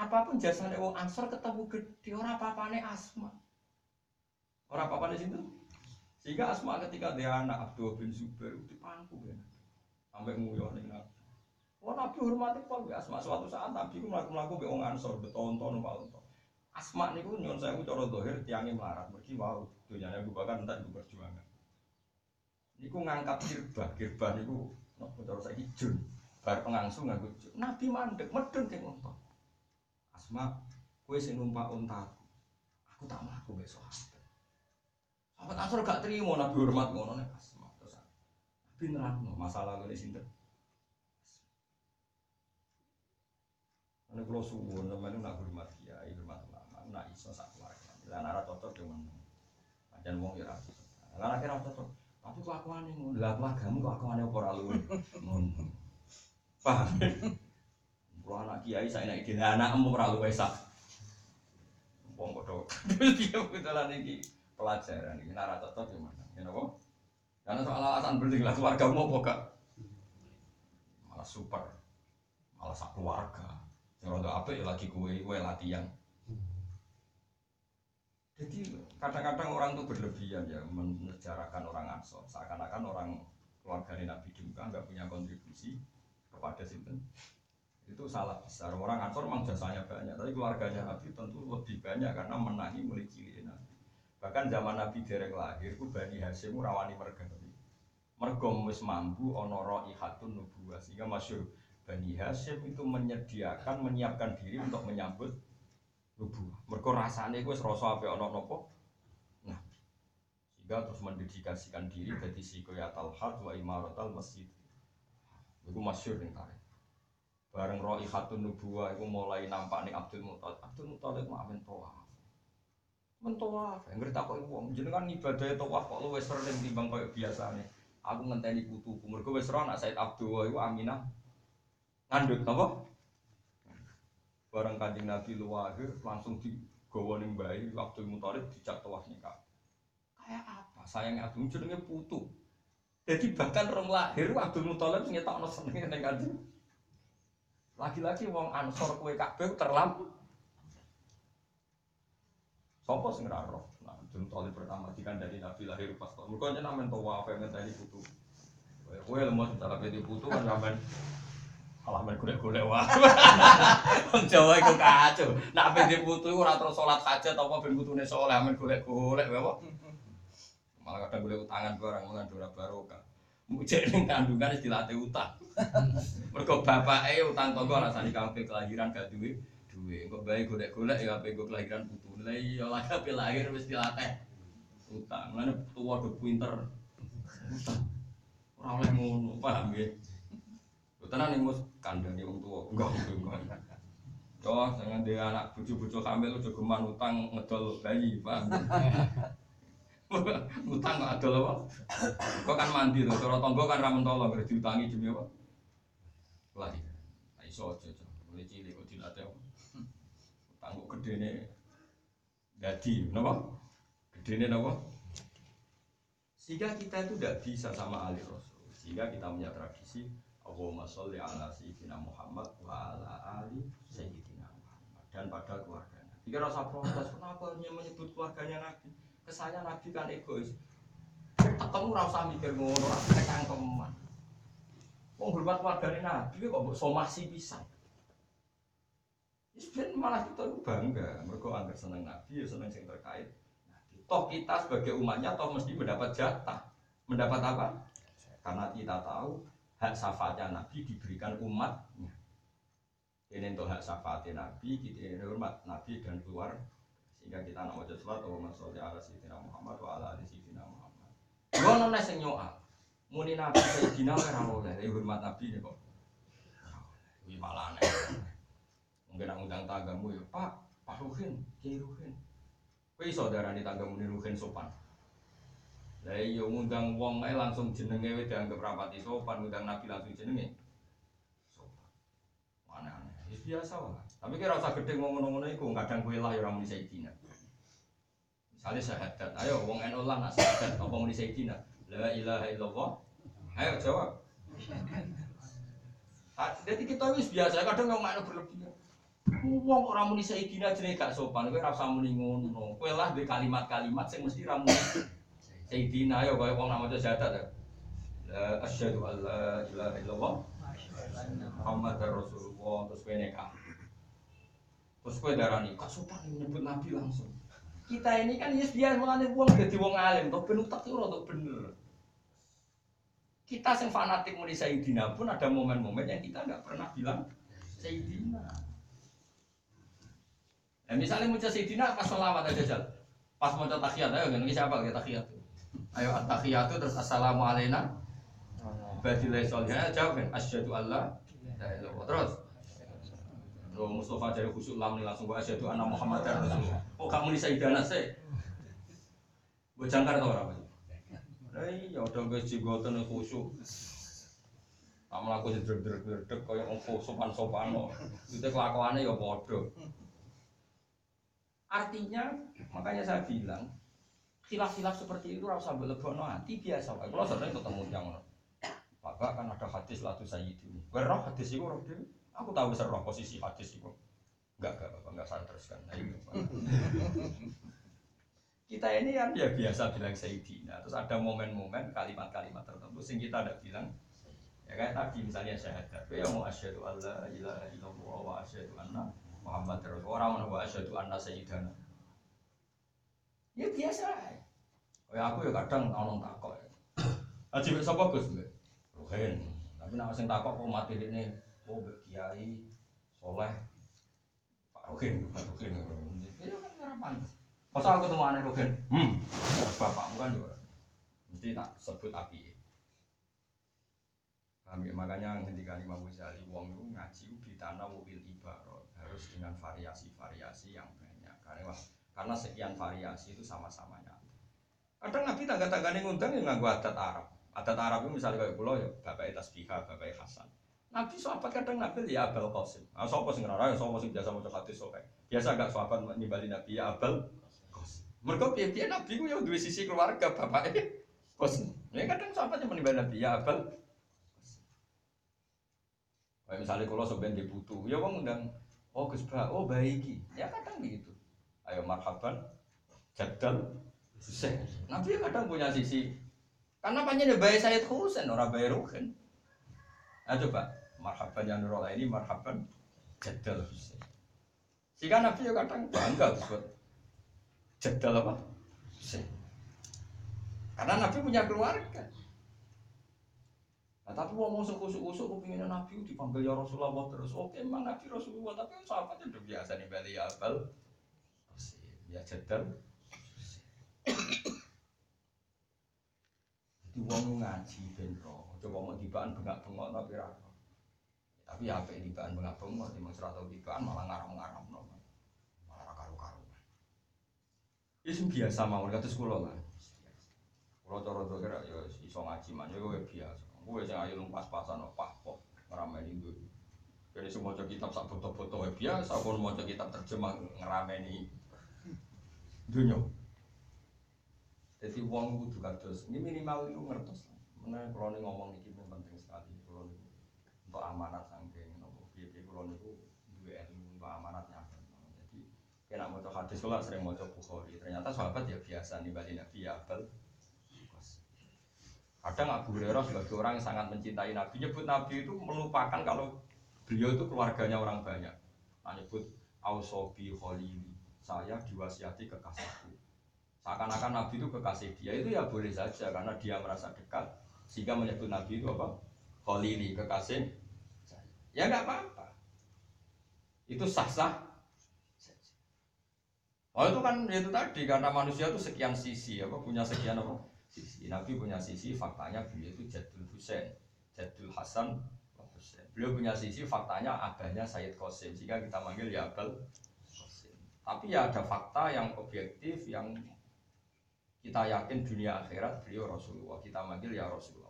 Apa pun jasanya wong Ansor ketemu gede, ora apa-apane asma. Ora apa-apane sinten? Sehingga Asma ketika dia anak Abdul bin Zubair itu pangku ya. Sampai nguyuh ning Nabi. Wah Nabi hormati pol Asma suatu saat Nabi ku mlaku-mlaku be wong Ansor beton-ton walto. Asma niku nyon saya cara dohir tiangnya melarat mergi wow dunyane Abu Bakar entek ibu perjuangan. Niku ngangkat kirbah, kirbah niku napa cara saiki jun. Bar pengangsu nganggo jun. Nabi mandek medun keng unta. Asma kowe sing numpak untaku. Aku tak mlaku besok. Sahabat Ansor gak terima Nabi hormat ngono nek asma terus. Nabi nerangno masalah ngene sinten. Ane kula suwun sampeyan nak hormat kiai, hormat ulama, nak iso sak keluarga. Nek ora cocok men. Pancen wong cocok. Lah nek ora cocok, tapi kelakuane ngono. Lah keluargamu kelakuane apa ora luwe. Ngono. Paham? Kula anak kiai saya nek dene anakmu ora luwe sak. Wong kodho. Dia putaran iki pelajaran nek ora cocok yo men. Ya napa? Karena soal alasan penting lah keluargamu apa gak? Malah super. Malah sak keluarga. Roda apa ya lagi kue, kue latihan. Jadi kadang-kadang orang tuh berlebihan ya menjarakan orang Ansor, seakan-akan orang keluarga Nabi Mekah nggak punya kontribusi kepada sinten. Itu salah besar. Orang Ansor memang jasanya banyak, tapi keluarganya Nabi tentu lebih banyak karena menangi mulai cilik Nabi. Bahkan zaman Nabi dereng lahir, itu Bani Hashim rawani merga. Mergo wis mampu ono raihatun nubuwah sehingga masyhur Bani Hashim itu menyediakan, menyiapkan diri untuk menyambut nubuah. Mereka rasanya gue serasa apa ono nopo. Nah, sehingga terus mendedikasikan diri jadi sikoyatal had wa imaratal masjid. Itu masyur nih tarik. Bareng roh ikhatun nubuah itu mulai nampak nih Abdul Muttalib. Abdul Muttalib mah amin toa. Mentawaf, yang ngerti apa ibu, jenengan ibadah tawaf kok lu sering timbang kayak biasa nih. Aku ngenteni putuku, mereka wes anak Said Abdul itu Aminah ngandut apa? Barang kanjeng Nabi luwahir langsung digawa ning bayi waktu Muthalib dijak tawaf nikah. Kayak apa? Sayangnya Abdul jenenge putu. Jadi bahkan rong lahir Abdul Muthalib ngetokno senenge ning kanjeng. Lagi-lagi wong Ansor kue Ka'bah terlampu. Sopo sing ora roh? Nah, Abdul Muthalib pertama dikandani Nabi lahir pas kok. Mergo nyen amen tawaf ngenteni putu. Kowe lemot cara pedi putu kan sampean malah main golek-golek wah. Wong Jawa iku kacau. Nak ben iku ora terus salat hajat apa ben putune saleh amen golek-golek apa. Malah kadang golek utangan barang mulan ora barokah. Mujek ning kandungan wis dilatih utang. Mergo bapake utang tangga rasane kabeh kelahiran gak duwe duwe. Engko bae golek-golek ya kabeh kelahiran putu. Lah iya lah kabeh lahir wis dilatih utang. Mulane tuwa do pinter. Utang. Ora oleh ngono, paham nggih? Tenan ning mus kandhane wong tuwa. Enggak, enggak. Yo, jangan dia anak bucu-bucu hamil udah geman utang ngedol bayi, paham? utang kok adol apa? Kok kan mandi tuh, cara tonggo kan ramen tolong, berarti diutangi demi apa? Lagi, nah iso aja, mulai cilik kok dilatih? Utang kok gede nih, jadi, kenapa? Gede nih, kenapa? Sehingga kita itu tidak bisa sama Ali Rasul, sehingga kita punya tradisi Allahumma sholli ala sayyidina Muhammad wa ala ali sayyidina Muhammad dan pada keluarganya. Jika rasa protes, kenapa hanya menyebut keluarganya Nabi? Kesannya Nabi kan egois. Ketemu rasa mikir ngono, rasa kangkeman. Menghormat keluarganya Nabi kok mbok somasi pisan. Sebenarnya malah kita bangga, mereka anggap seneng Nabi, ya seneng yang terkait. Toh kita sebagai umatnya, toh mesti mendapat jatah. Mendapat apa? Karena kita tahu hak syafaatnya Nabi diberikan umatnya. Ini untuk hak syafaat Nabi, kita ini hormat Nabi dan keluar sehingga kita nak wajah sholat wa masolli ala sayyidina Muhammad wa ala ali sayyidina Muhammad. Ono nek sing nyoal. Muni Nabi sayyidina ora oleh, hormat Nabi nih kok. Kuwi malah aneh. Mungkin nak undang tanggamu ya, Pak, Pak Ruhin, Kiai Ruhin. Kowe iso darani tanggamu Ruhin sopan. Lah iya ngundang wong ae langsung jenenge wis dianggap rapati sopan, ngundang Nabi langsung jenenge sopan. Aneh-aneh. Ya biasa lah. Tapi kira usah gede ngomong-ngomong iku kadang kowe lah ya ora muni sayyidina. Misalnya syahadat, ayo wong NU lah nak syahadat apa muni sayyidina. La ilaha illallah. Ayo jawab. Jadi kita wis biasa kadang ngomong makna berlebihan. Wong ora muni sayyidina jenenge gak sopan, kowe ora usah muni ngono. Kowe lah duwe kalimat-kalimat sing mesti ra muni sayyidina ayo kowe wong nama syahadat. ya. La asyhadu an la ilaha illallah Muhammad Rasulullah terus kowe nekah. Terus kowe darani gak sopan nyebut nabi langsung. Kita ini kan yes biasa mulane wong dadi wong alim, to ben utak ora to bener. Kita yang fanatik muni Sayyidina pun ada momen-momen yang kita nggak pernah bilang Sayyidina. Ya, misalnya muncul Sayyidina pas selawat aja jal. Pas mau tahiyat ayo kan siapa kita tahiyat. Ayo at-tahiyatu terus assalamu alaina. Badilai solihah jawab kan asyhadu alla. Terus Lo Mustafa dari khusyuk lam nih langsung gua asyhadu anna Muhammadar Rasulullah. Oh kamu di Sayyidina sih. Gue jangkar tau apa? Nah iya udah gue jigotan khusyuk. Kamu laku jedrek-jedrek kayak wong sopan-sopan kok. Itu kelakuannya ya bodoh. Artinya, makanya saya bilang, khilaf-khilaf seperti itu rasa berlebih hati biasa. Pak. Kalau sering ketemu yang mana? Bapak kan ada hadis latu sayyidu. Gue roh hadis itu roh. Aku tahu besar roh posisi hadis itu. Enggak, enggak, Bapak, enggak saya teruskan. Nah, kita ini kan ya biasa bilang Sayyidina terus ada momen-momen kalimat-kalimat tertentu sing kita ada bilang ya kayak tadi misalnya syahadat ya mau asyhadu alla ilaha illallah wa asyhadu anna Muhammad Rasulullah orang mau asyhadu anna sayyidana ya biasa ae. kayak aku ya kadang ono takok ya. Aji mek sapa Gus mbek Ruhin tapi nek sing takok kok mati ini oh mbek kiai soleh. Pak Ruhin Pak Ruhin ya kan ora pantes. Masa aku ketemu aneh Rugen? Hmm, bapakmu kan juga. Mesti tak sebut api. Paham ya? Makanya ketika Imam Ghazali Wong itu ngaji di tanah mobil ibarat. Harus dengan variasi-variasi yang banyak. Karena, wah, karena sekian variasi itu sama-sama nyata Kadang Nabi tangga-tangganya ngundang yang nganggu adat Arab. Adat Arab itu misalnya kayak pulau ya Bapak Tasbihah, Bapak Hasan. Nabi sahabat kadang Nabi ya Abel Qasim. Nah, sopo sing ngarang, sopo sing biasa mau hadis sopo Biasa gak sahabat nimbali Nabi ya Abel mereka piye Nabi ku ya duwe sisi keluarga bapaknya bos. Ya kadang sahabat yang menimba Nabi ya abal. Kayak misalnya kalau sebenarnya dibutuh, ya wong undang, oh Gus Ba, oh baiki, ya kadang begitu. Ayo marhaban, jadal, Husain. Nabi kadang punya sisi, karena panjangnya bayi Sayyid Husain, orang bayi Ruhin. Nah coba, marhaban yang nurul ini marhaban, jadal Husain. Sehingga Nabi ya kadang bangga disebut jadal apa? Husain. Karena Nabi punya keluarga. Nah, tapi wong usuk usuk usuk kepinginnya Nabi dipanggil ya Rasulullah terus. Oke, emang Nabi Rasulullah tapi sahabatnya udah biasa nih beli ya abal. Ya jadal. Jadi wong ngaji ben roh. Coba mau dibaan bengak-bengok tapi ra. Tapi ya apa dibaan bengak-bengok di atau dibaan malah ngaram-ngaram no. Malah karu-karu. Ya sing biasa mawon kados kula lah. Kula cara kira ya iso ngaji man ya kowe biasa. Kowe sing ayo pas-pasan kok pah-pah ngerameni itu. Jadi semua kitab sak foto-foto ya biasa, pun mau kitab terjemah ngerameni dunia. Jadi uang kudu kados, ini minimal itu ngertos. Mana kalau nih ngomong ini penting sekali. Kalau nih untuk amanat sangking, nopo piye kalau nih dua ilmu untuk amanatnya. Jadi kena mau hadis kalau sering mau bukhari. Ternyata sahabat ya biasa nih bali nabi ya abal. Kadang Abu Hurairah sebagai orang yang sangat mencintai Nabi, nyebut Nabi itu melupakan kalau beliau itu keluarganya orang banyak. Nah, nyebut Ausobi Khalili, saya diwasiati kekasihku. Seakan-akan Nabi itu kekasih dia itu ya boleh saja karena dia merasa dekat sehingga menyebut Nabi itu apa? Khalili, kekasih. Ya nggak apa-apa. itu sah-sah Oh itu kan itu tadi karena manusia itu sekian sisi apa punya sekian apa sisi Nabi punya sisi faktanya beliau itu Jadul Husain Jadul Hasan beliau punya sisi faktanya adanya Sayyid Qasim sehingga kita manggil ya Abel tapi ya ada fakta yang objektif yang kita yakin dunia akhirat beliau Rasulullah kita manggil ya Rasulullah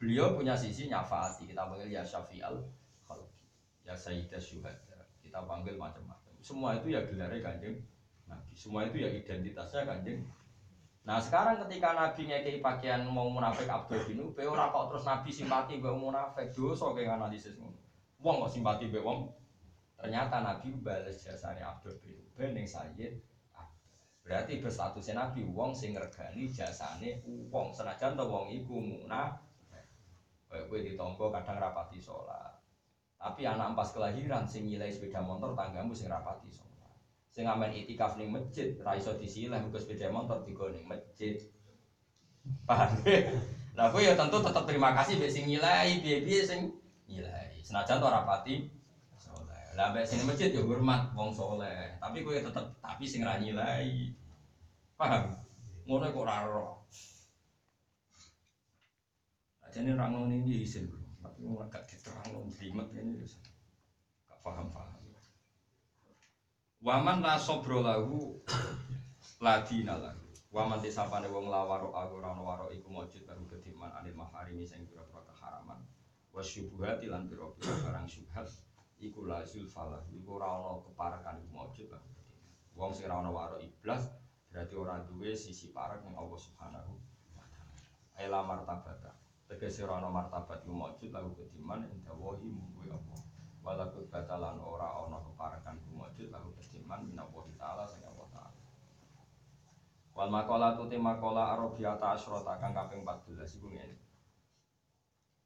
beliau punya sisi nyafaati kita panggil ya Syafi'al Khalqi ya Sayyidah Syuhada kita panggil macam-macam semua itu ya gelarnya kanjeng Nabi. Semua itu ya identitasnya kanjeng. Nah sekarang ketika Nabi ngekei pakaian mau munafik Abdul bin Ubay ora kok terus Nabi simpati mbek munafik dosa kayak analisis ngono. Wong kok simpati mbek wong. Ternyata Nabi balas jasanya Abdul bin Ubay ning Sayyid Berarti berstatusnya Nabi wong sing ngregani jasane wong. Senajan to wong iku munafik. Kayak gue ditompo kadang rapati sholat. Tapi anak pas kelahiran sing nyilai sepeda motor tanggamu sing rapati sholat. Sing amen itikaf ning masjid ra iso disilah mergo sepeda motor digo ning masjid. Paham? Lah aku ya tentu tetap terima kasih mbek sing nyilai piye-piye sing senajan to ora pati saleh lah mbek sing masjid ya hormat wong saleh. Tapi kowe tetep tapi sing ra nyilai. Paham? Ngono kok ora ro. Jadi orang ini izin, tapi nggak diterang, jelimet ini, gak paham-paham. Waman la sobro lahu ladina lahu. Waman tisapane wong la waro aku ora waro iku mujud baru kediman anil maharimi sing pira-pira keharaman. Wa syubuhati lan pira-pira barang syubhat iku la zulfalah iku ora ana keparakan iku mujud lahu. Wong sing ora ana waro iblas berarti ora duwe sisi parak ning Allah Subhanahu wa taala. Ela martabata. Tegese ora ana martabat iku mujud lahu kediman ing dawahi muwi Allah. Walaku batalan ora ana keparakan iku mujud lahu kediman minallahi taala sing Allah taala. Wal makola tu te makola arabiyata asyrota kang kaping 14 iku ngene.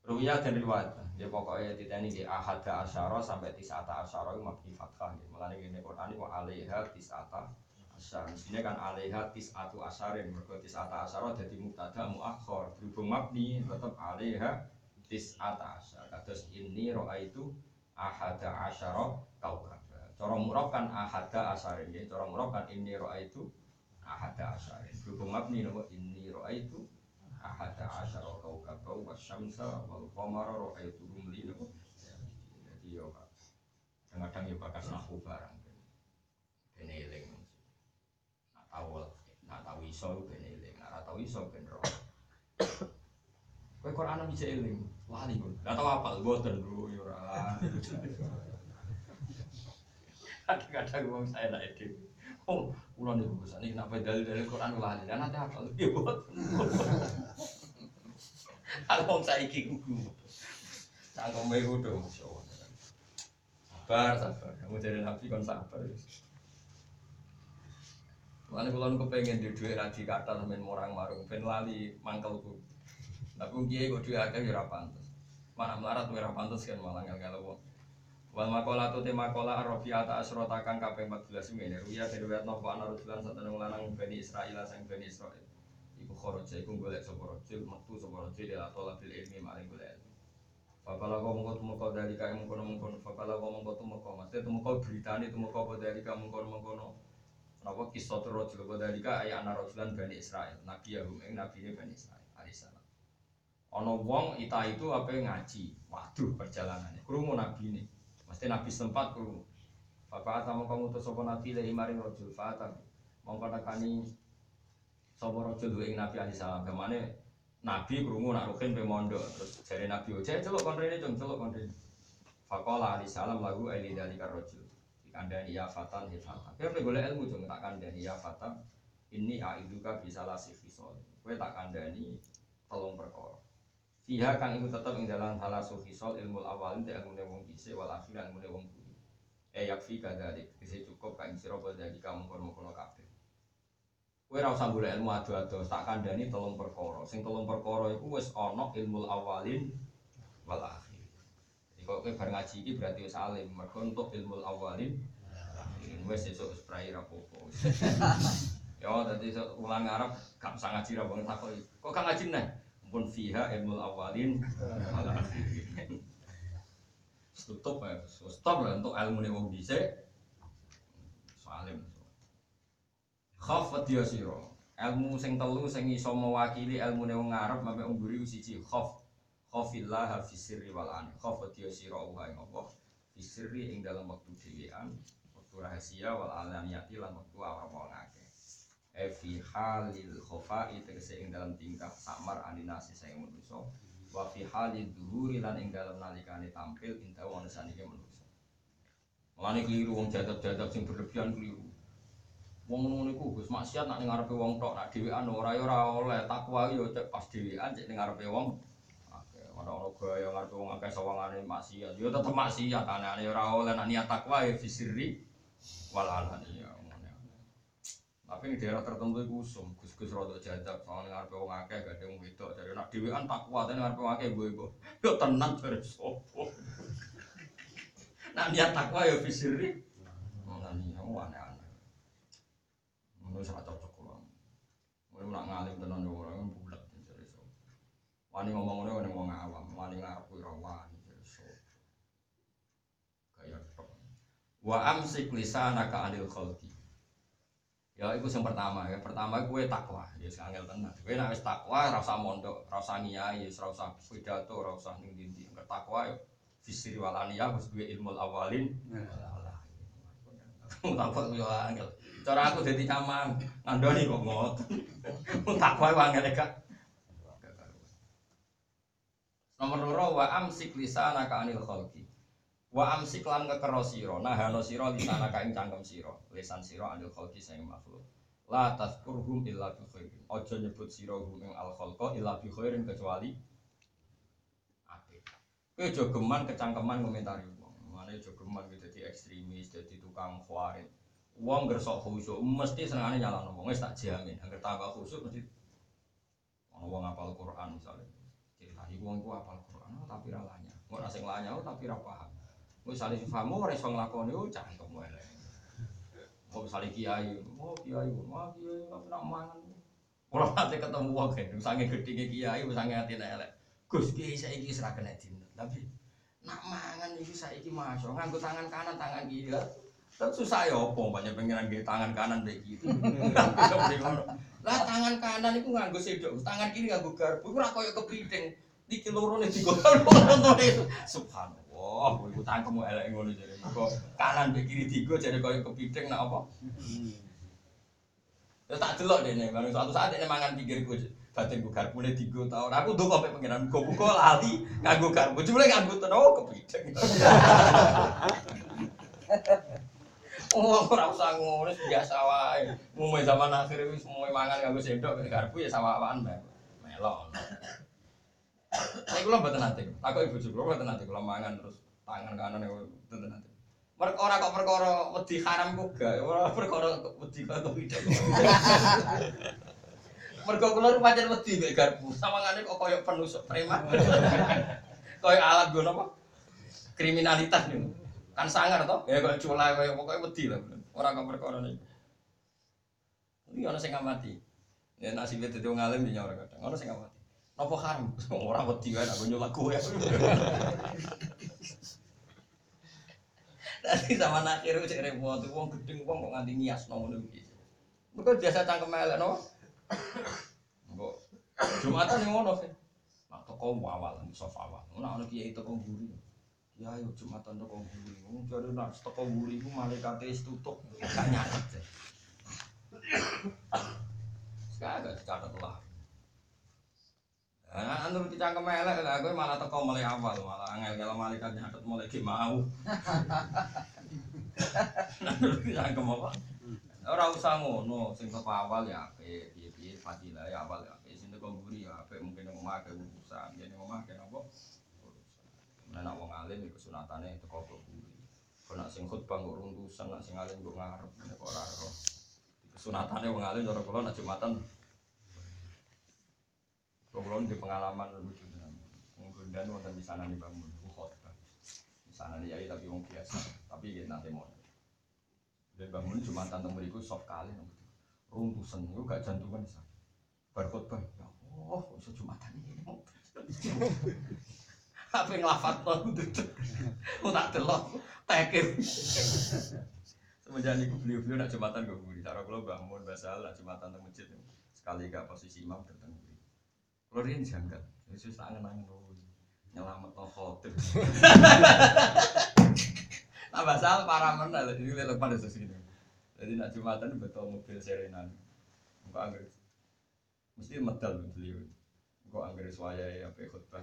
Ruya dan riwayat, ya pokoknya titani di ahada asyara sampai tisata asyara itu mabni fathah. Mulanya ini Quran itu alaiha tisata asyara. Sini kan alaiha tisatu asyarin. Mereka tisata asyara jadi mubtada muakhor. Berhubung mabni tetap alaiha tisata asyara. Terus ini roa itu ahada asyara kaukab. Cara murab kan ahada asarin ya. Cara murab kan ini roa itu ahada asarin. Berhubung mabni ini roa itu ahada asyara kaukab wa syamsa wal qamara roa itu rumli nopo. Jadi yo kadang-kadang yo bakas nahu barang. Ben eling. Nak tahu nak tahu iso ben eling. Nak tahu iso ben roh. Kowe Quran bisa eling. Wali pun. Gak tahu apa, boten bro, yo ora. Kadang-kadang wong saya nak edit. Oh, ulang nih bosan ini kenapa dalil dalil Quran lali dan nanti apa? Ya boten. Kalau wong saya iki kuku. Cangkem wae kudu masyaallah. Sabar, sabar. Kamu jadi nabi kon sabar. Mana kalau aku pengen di duit radi kata sampean morang marung, ben lali mangkelku. Tapi kiai kok duit akeh ya ora pantes. Mana melarat ora pantes kan malah ngel-ngel wong. Wal makola tu te makola arabiata asrota kang kaping 14 ngene. Ruya dari riwayat nopo ana rajulan satene lanang Bani Israil sang Bani Israil. Iku kharaja iku golek sapa rajul metu sapa rajul ila talabil ilmi maring golek ilmu. Fakala kau mengkau tumeka dari kaya mengkono mengkono. Fakala kau mengkau tumeka. Maksudnya tumeka beritani tumeka apa dari kaya mengkono mengkono. Napa kisah rajul apa dari kaya ayah anak rajulan Bani Israil. Nabi Yahum ing Nabi ini Bani Israil. Alaihissalam. Ono wong ita itu apa ngaji. Waduh perjalanannya. Krungu Nabi ini. Mesti Nabi sempat krungu. Bapak atamu kamu tuh sopo Nabi lehi maring rajul fatam. Mongko nekani sopo rajul ing Nabi alaihissalam. Ke mana Nabi krungu nak rukin pe mondok terus jare Nabi oce celuk kon rene cung celuk kon rene. Faqala alaihi salam lagu aili dalika rajul. Dikandani ya fatan he fatan. Kowe pe golek ilmu cung tak kandani ya fatan. Ini aiduka bisa lasih fisol. Kowe tak kandani tolong perkara. Fiha kang iku tetep ing dalam halasu fisol ilmu awalin te ilmu wong dhisik wal akhir ilmu wong budi. Eh yakfi kadalik. Bisa cukup kang sira dari kamu kono-kono kabeh. Kowe ora usah golek ilmu ado-ado, tak kandhani telung perkara. Sing telung perkara iku wis ana ilmu awalin wal akhir. Jadi kok kowe bar ngaji iki berarti wis alim, mergo untuk ilmu awalin wis sesuk wis prai ra apa-apa. Ya dadi ulang Arab gak usah ngaji ra wong takoki. Kok gak ngaji? Pun fiha ilmu awalin wal akhir. tutup ya, stop lah untuk ilmu nih wong dhisik. Salim. Khafat ya sira. Ilmu sing telu sing iso mewakili ilmu nih wong Arab sampe wong guri siji khaf. Khafillah fi wal an. Khafat ya sira wa ing apa? Fi sirri ing dalam waktu dhewean, waktu rahasia wal alaniyati lan waktu. E fi halil khofa'i tegese ing dalam tingkah samar aninasi sing manusa wa fi halid dhuhuri lan ing dalam nalikane tampil inta wong sanike manusa. Mulane keliru wong jadab-jadab sing berlebihan keliru. Wong ngono niku Gus maksiat nak ning ngarepe wong tok, nak dhewean ora ya oleh takwa yo cek pas dhewean cek ning ngarepe wong. Akeh ora ono gaya ngarepe wong akeh sawangane maksiat. Yo tetep maksiat anane ora oleh nak niat takwa ya fisiri wal alani ya. Tapi ini daerah tertentu itu usum, gus-gus rada jajak, soalnya ngarepe wong akeh gak ada wong wedok, jadi nak dhewean tak kuat, ini ngarepe wong akeh gue gue, yo tenang dari sopo. Nak niat takwa ya fisiri, nah nih kamu aneh-aneh. Menurut saya cocok kalau, mau nak ngalim tenan yo orang bulat dari sopo. Wani ngomong ngomong wani wong awam, wani ngarepe ora wani dari sopo. Kayak. Wa amsik lisanaka anil khalqi. Ya itu yang pertama ya. Pertama gue takwa, ya sing angel tenan. Gue nek wis takwa ora usah mondok, ora usah ngiyai, ora usah pidato, ora usah ning ndi-ndi. Nek takwa ya fisir walania wis duwe ilmu awalin. Takwa yo angel. Cara aku dadi caman, ngandoni kok ngoten. Takwa yo angel gak. Nomor loro wa amsik lisanaka anil khalqi. Wa amsik lan ngekero sira, nahano sira lisanaka ing cangkem sira, lisan sira anil khalqi sing makhluk. La tazkurhum illa bi khairin. Aja nyebut sira ing al khalqa illa bi khairin kecuali apik. Kowe aja kecangkeman komentari wong. Mane aja geman ekstremis, dadi tukang khawarit. Wong gersok khusyuk mesti senengane nyalano wong wis tak jamin. Angger tambah khusyuk mesti ono wong apal Quran misalnya. Cerita iku wong ku apal Quran tapi ra lanya. Ora sing lanya oh, tapi ra paham. Misalnya fahamu ora iso nglakoni oh cangkem wae. Mau misalnya kiai, oh kiai, wah kiai tapi nak mangan. Kalau nanti ketemu wong kan, misalnya gede kiai, misalnya hati elek. Gus kiai saya iki serah kena tapi nak mangan saya iki masuk, nganggo tangan kanan tangan kiri. Tapi susah ya opo, banyak pengiran di tangan kanan kayak gitu. lah tangan kanan itu nganggo sedok, tangan kiri nganggo garpu, itu koyo kepiting. Iki loro nih digolong itu. Subhanallah. Wah, kowe iku tangkemmu elek ngono jare. Kok kanan mbek kiri digo jare koyo kepiting nak apa? Ya tak delok dene, bareng suatu saat dene mangan pinggirku. Batin ku garpune digo ta ora. Aku ndonga mek pengiran muga-muga lali nganggo garpu. Jebule nganggo ten oh kepiting. Oh, ora usah ngono, biasa wae. Umume zaman akhir wis semuanya mangan nganggo sendok garpu ya sawah-sawahan melok. Saya kula mboten nate. Takok ibu kula mboten nate kula mangan terus tangan kanan nate. Mereka ora kok perkara wedi haram kok gak, ora perkara wedi kok. Mergo kula ru pancen wedi mek garpu. Sawangane kok koyo penusuk preman. koyo alat gono apa? Kriminalitas niku. Kan sangar toh? Ya kok culai koyo pokoke wedi lah. Ora kok perkara niku. Iki ana sing ngamati. Ya nasibe dadi wong alim ya ora kadang. Ana sing ngamati. Napa haram? Ora wedi wae aku nyolak kowe. Tadi sama akhir cek repot, wong gedeng wong kok nganti ngias ngono iki. Mergo biasa cangkem elek no. Mbok Jumatan yang ngono sih. Nak toko awal, sof awal. Nak ono kiai toko mburi. Ya yo Jumatan toko mburi. Wong jare nak toko mburi iku malaikate wis tutup, gak nyatet. Sekarang gak dicatat lah. Nah, anu dicangkem elek lah, gue malah teko mulai awal, malah angel kalau malaikat nyatet mulai ki mau. Nah, dicangkem apa? Ora usah ngono, sing teko awal ya apik, piye-piye fadilah ya awal ya apik, sing teko mburi ya apik, mungkin omah ke urusan, yen yang omah ke apa? Urusan. Nah, nak wong alim iku sunatane teko mburi. Kok nak sing khutbah kok runtusan, nak sing alim kok ngarep, nek ora ora. Sunatane wong alim cara kula nak Jumatan kalau di pengalaman lucu tenan. Menggundan wonten di sana nih bangun, khotbah. Di sana nih yai tapi wong biasa, tapi gitu nanti mau. Dan bangun cuma tante beriku soft kali, runtusan itu gak jantungan sih. Bar khotbah, ya Allah, iso jumatan ini. Apa ngelafat lo duduk. Mau tak delok tekir. Semenjak niku beliau-beliau nak jumatan gue buri. Cara kalau bangun basal nak jumatan teng masjid sekali gak posisi imam buri. Kalau dia janggal, Yesus tak angen-angen oh, nyelamat no khotib. Nah basal para mana ini lihat pada sini. Jadi nak jumatan betul mobil serenan. Enggak anggar. Mesti medal beliau. Enggak anggar suaya apa khutbah.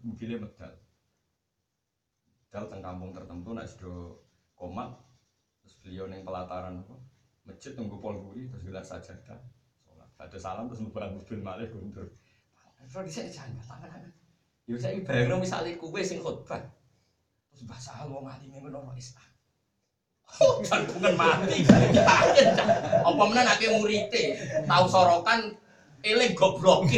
Mobilnya medal. Medal teng kampung tertentu nak sudah komat terus beliau neng pelataran apa masjid tunggu pol buri terus gelar sajadah ada salam terus mbak mobil malih guntur kalau saya jangan tangan yo saya bayang misalnya kue sing khutbah terus bahasa wong alim ngono Islam Oh, jantungan mati. Apa meneh nek murite tahu sorokan eling goblok.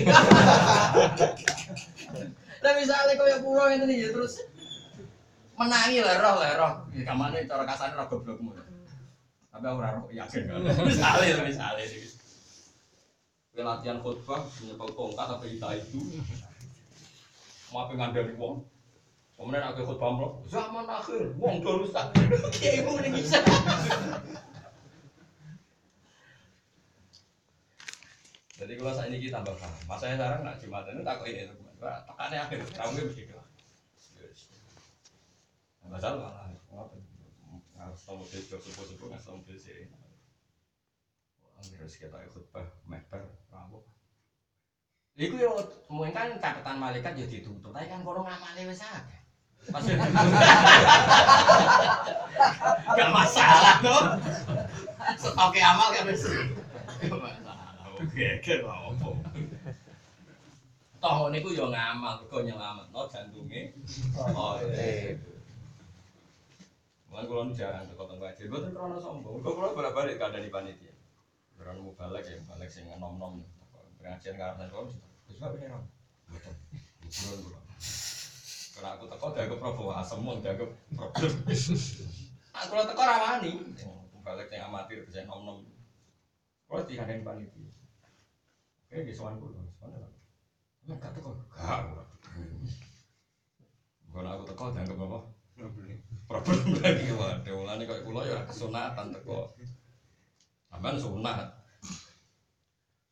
Lah misale koyo pulau ini ya terus menangi lah roh lah roh. Ya kamane cara kasane roh goblokmu. Tapi aku roh yakin misale Kowe latihan khutbah nyekel tongkat apa kita itu. Mau apa ngandani wong. Kemudian aku khutbah mlo, zaman akhir, wong do rusak. Kiai mu ning bisa. Jadi kalau saat ini kita tambah paham, masanya sekarang nak jumatan itu takut ini teman, tekannya akhir, kamu begitu lah. Harus tahu mobil jok subuh-subuh, nggak tahu sih. Harus kita khutbah, meter, rambut. Iku yo mungkin kan catatan malaikat ya ditutup, tapi kan kono ngamale wis akeh. Maksudnya Gak masalah tuh. Stoke amal wis. Gak masalah. Oke, oke opo. Toh niku yo ngamal, kok nyelametno jantunge. Oh, iya. Mulai kalau jarang teko teng kaji, gue tuh sombong. Gue kalau bolak balik kada di panitia. Krono mau balik ya, balik sing nom nom. Pengajian karena kalau Terus apa ini ram? Betul. Bukan bukan. Karena aku teko dianggap provo asem mon dianggap problem. Aku kalau teko rawani. Balik yang amatir bisa nom nom. Kalau tidak ada yang panitia. Oke, di soal kulo. Soalnya apa? Emang gak teko? Gak. Kalau aku teko dianggap apa? Problem lagi. Waduh, mulanya kayak kulo ya kesunatan teko. Aman sunat.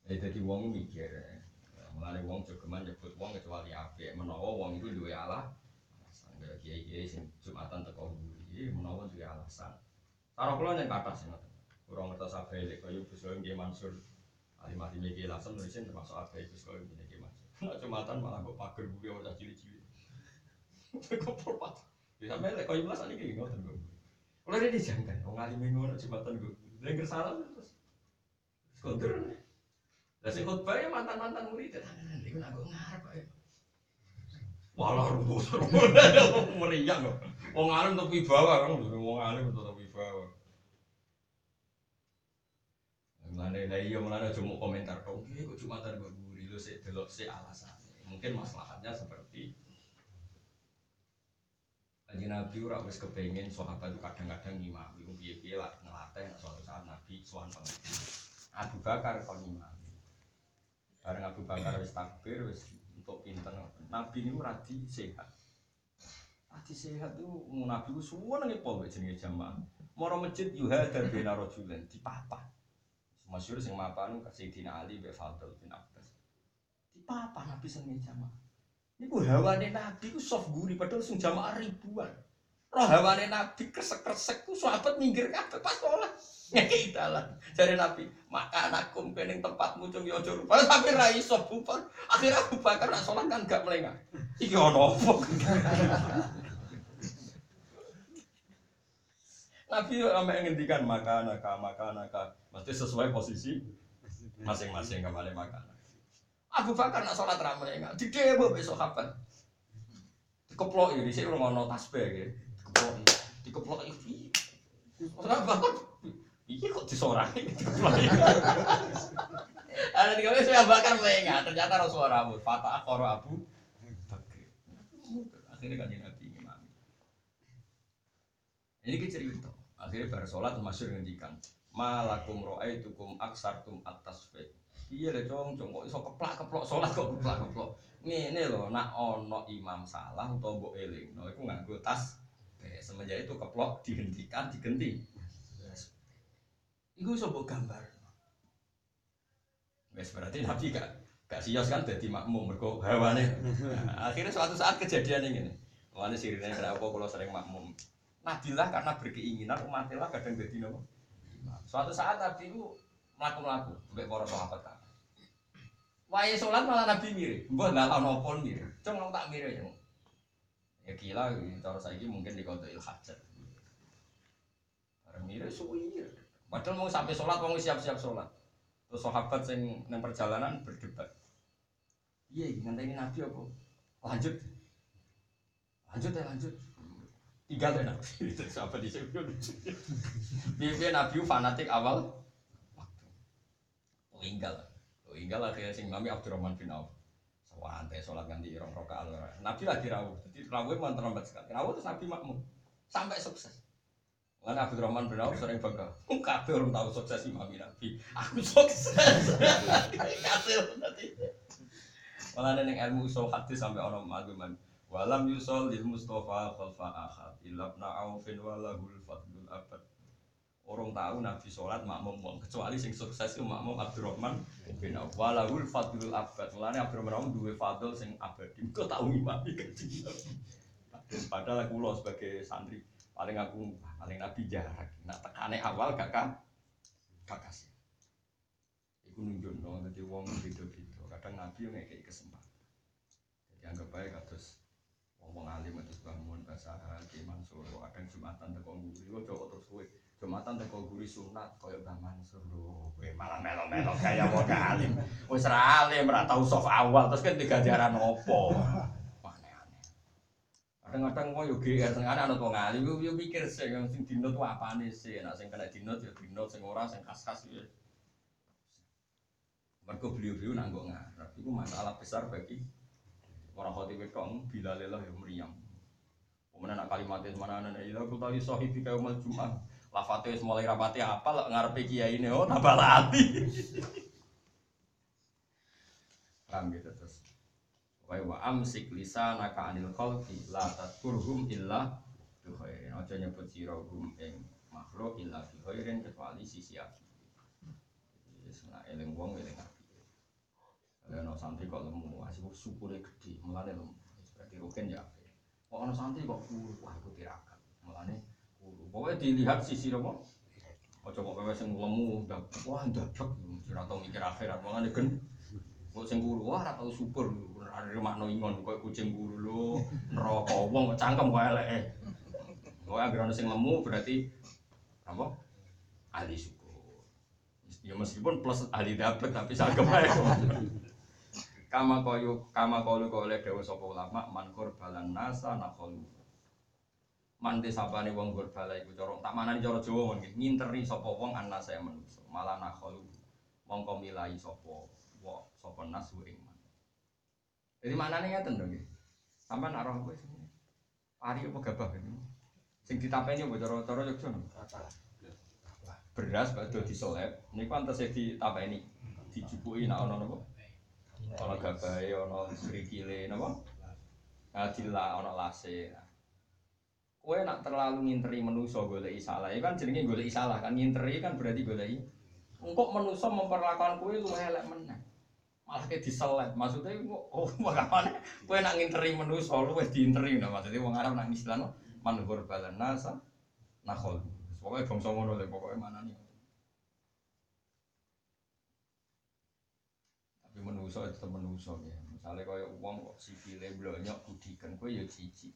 Ya jadi wong mikir. Mulane wong jogeman nyebut wong kecuali apik menawa wong itu duwe Allah. Alasan kaya kiai-kiai sing Jumatan teko mburi menawa duwe alasan. Cara kula yang kata sing. Kurang ngertos abe lek kaya Gus Loim Kiai Mansur. Ali mati iki langsung nulisin termasuk abe Gus Loim Kiai Mansur. Nek Jumatan malah kok pager buri ora cilik-cilik. Kok perpat. Ya sampe lek kaya belas iki ngoten kok. Ini dijangkan wong alim ngono Jumatan kok. Lek salah terus kontur. Lah sing khotbah ya mantan-mantan murid tangan iku nak kok ngarep ae. Walah rumus. Meriang kok. Wong alim untuk wibawa kan, wong alim untuk wibawa. Mulane lah iya mulane mau komentar dong. Iki kok cuma tar guri lu sik delok sik alasannya. Mungkin masalahnya seperti Kanjeng Nabi ora wis kepengin sahabat itu kadang-kadang ngimami wong piye-piye lah ngelatih suatu saat Nabi sowan pengen. Abu Bakar kon ngimami. Bareng Abu Bakar wis takbir wis untuk pinter. Nabi ini radi sehat. Radi sehat itu mau Nabi ku suwon nang pol jenenge jamaah. Moro masjid yuha dan bina rojulen di papa. Masyur sing mapan ke Sayyidina Ali be Fadl bin Abbas. Di papa Nabi senenge jamaah. Niku hawane Nabi ku soft guri padahal sing jamaah ribuan. Roh hawane Nabi kresek-kresek ku sahabat minggir kabeh pas sholat. Ngeki dalan. Jare Nabi, maka anakku kening tempatmu cung yo aja rupa. Tapi ra iso bubar. Akhirnya Abu Bakar nak sholat kan gak melengah. Iki ono apa? Nabi sampai ngendikan maka naka maka naka mesti sesuai posisi masing-masing kembali makanan. Abu Bakar nak sholat ramai enggak di demo besok kapan? Dikeplok ini sih orang mau tasbih gitu. Dikeplok, dikeplok ini. Orang Bakar, iya kok disorangi dikeplok. Ada di kami saya bakar melengah, ternyata Rasulullah rambut. Fatah koro Abu. Akhirnya kan Nabi imam. Ini kita cerita. Akhirnya bar sholat masyur ngendikan. Malakum ro'aitukum aksartum atas fe. Iya deh cong, cong kok iso keplak keplok sholat kok keplak keplok. Ngene lho, nak ono imam salah utawa mbok elingno iku nganggo tas eh, semenjak itu keplok dihentikan digenti. Iku iso gambar. Wes berarti Nabi gak gak sios kan dadi makmum mergo hawane. Nah, akhirnya suatu saat kejadian ini. Mulane sirine kenapa kalau sering makmum. Nabilah karena berkeinginan umatillah kadang dadi nopo? Suatu saat Nabi itu mlaku-mlaku mbek para sahabat kan. Wae sholat malah Nabi mirip. Mbah lah ana apa mirip. Cuma tak mirip ya. Ya gila cara saiki mungkin dikodok hajat. Bareng mirip suwi. Padahal mau sampai sholat mau siap-siap sholat. Terus sahabat sing nang perjalanan berdebat. Iya, ngenteni Nabi apa? Lanjut. Lanjut ya lanjut. Tinggal ya Nabi. Terus apa di sini? Biar Nabi fanatik awal. Tinggal. Tinggal akhirnya sing Nabi Abdurrahman bin Auf. Santai sholat ganti irong rokaat. Nabi lagi rawuh. Jadi rawuh mau terlambat sekali. Rawuh terus Nabi makmum. Sampai sukses. Karena Abdurrahman bin Auf sering bangga. Kabeh orang tahu sukses Imam Nabi. Aku sukses. Kasil nanti. Malah neng ilmu usul hadis sampai orang mageman. Walam yusol lil Mustafa khalfa ahad ilabna aufin walahul fadlul abad. Orang tahu Nabi sholat makmum wong kecuali sing sukses itu makmum Abdurrahman bin Auf. Walahul fadlul abad. Mulane Abdurrahman duwe fadl sing abadi. Kok tahu imam iki Padahal aku lo sebagai santri paling aku paling Nabi jarak. Nak tekane awal gak kan gak kasih. Iku nunjuk dong, jadi wong beda-beda. Kadang Nabi yang kayak kesempatan. Jadi anggap baik terus wong alim terus bangun bahasa Ki Mansur. Kadang jumatan teko kok coba terus kowe jumatan teko guri sunat koyo Mbah Mansur lho. Kowe malah melo-melo kaya wong alim. Wis ra alim, ra tau sof awal terus kan digajaran opo. Kadang-kadang kok yo GR tengah ana wong alim yo yo mikir sih yang sing dinot ku apane sih. Nek sing kena dinot yo dinot sing ora sing khas-khas yo. Mergo beliau-beliau nanggo ngarep. Iku masalah besar bagi orang khotib kong bila lelah yang meriam. Kemudian nak kalimatnya mana nana ila aku tadi sahibi kayak umat jumat. Lafate wis mulai rapati apa lah ngarepe kiai ini oh tambah lati. Paham gitu terus. Wa wa amsik lisanaka anil khalqi la tadkurhum illa bi khairin. Aja nyebut sira hum ing makhluk illa bi khairin kecuali sisi api. Wis nak eling wong eling api. Kalau santri kok lemu, asih syukure gede, mulane lemu. Berarti rugen ya. Kok ono santri kok wah iku tirakat. Mulane. Pokoknya dilihat sisi apa? Ojo kok kowe sing lemu, wah ndablek, ora tau mikir akhirat. Mulane gen Kok sing kuru, wah ora tau syukur. Ora makno ingon koyo kucing kuru lho, neraka wong cangkem kok eleke. Kok anggere ono sing lemu berarti apa? Ahli syukur. Ya meskipun plus ahli dapet tapi sagem ae. kama koyo kama kok oleh dewa sapa ulama man balan nasa nakolu man desapane wong bala iku cara tak manani cara Jawa mungkin nginteri sapa wong yang manusa malah nakolu mongko milai sapa wa sapa nasu ing man jadi manane ngeten dong nggih. Sampean nak roh kowe pari apa gabah ini? Sing ditapeni apa cara cara Yogya beras badhe disolep niku antes ditapeni. Dijupuki nak ana napa? Ana gabahe ana krikile napa? Adila ana lase kowe nak terlalu nginteri manusa goleki salah. Ya kan jenenge goleki salah kan. Nginteri kan berarti goleki. Engkok manusa memperlakukan kowe luwih elek meneh. Malah kayak diselet. Maksudnya oh makanya kowe nak nginteri manusa luwih diinteri. Nah maksudnya wong Arab nang Islam manhur balan nasa nakhol. Pokoknya bangsa ngono lho pokoknya mana nih tapi menuso itu menuso ya. Misalnya kaya uang kok sikile blonyok gudikan kowe ya cici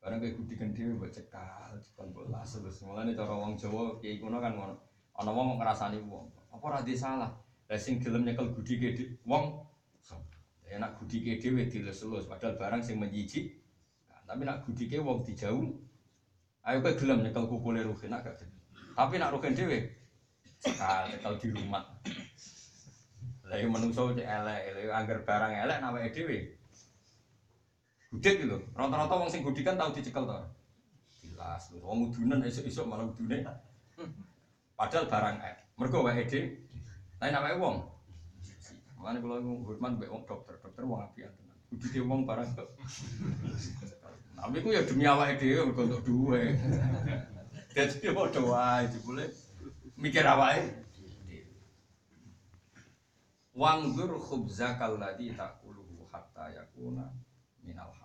barang kayak gudikan dhewe mbok cekal cekal mbok las terus mulane cara wong Jawa kiai kuno kan ngono. Ana wong ngrasani wong. Apa ora salah? Lah sing gelem nyekel gudike di- wong ya nak gudike dhewe dilus-lus padahal barang sing menjijik Nah, tapi nak gudike wong dijauh ayo kowe gelem nyekel kukule rugen nak gak tapi nak rugen dhewe cekal cekal di rumah. Lah menungso cek elek, elek anggar barang elek nawake dhewe. Gudik gitu. Rata-rata wong sing gudikan tau dicekel to. Jelas lho, wong udunan esuk-esuk malah udune. Padahal barang elek. Mergo wae dhewe. Lain awake wong. Makane kula hormat mbek wong dokter, dokter wong apian tenan. budite wong barang kok. Tapi ku ya demi awake dhewe mergo untuk duwe. Dadi ya padha wae jebule mikir awake. Wanggur khubzakal ladzi taquluhu hatta yakuna minal.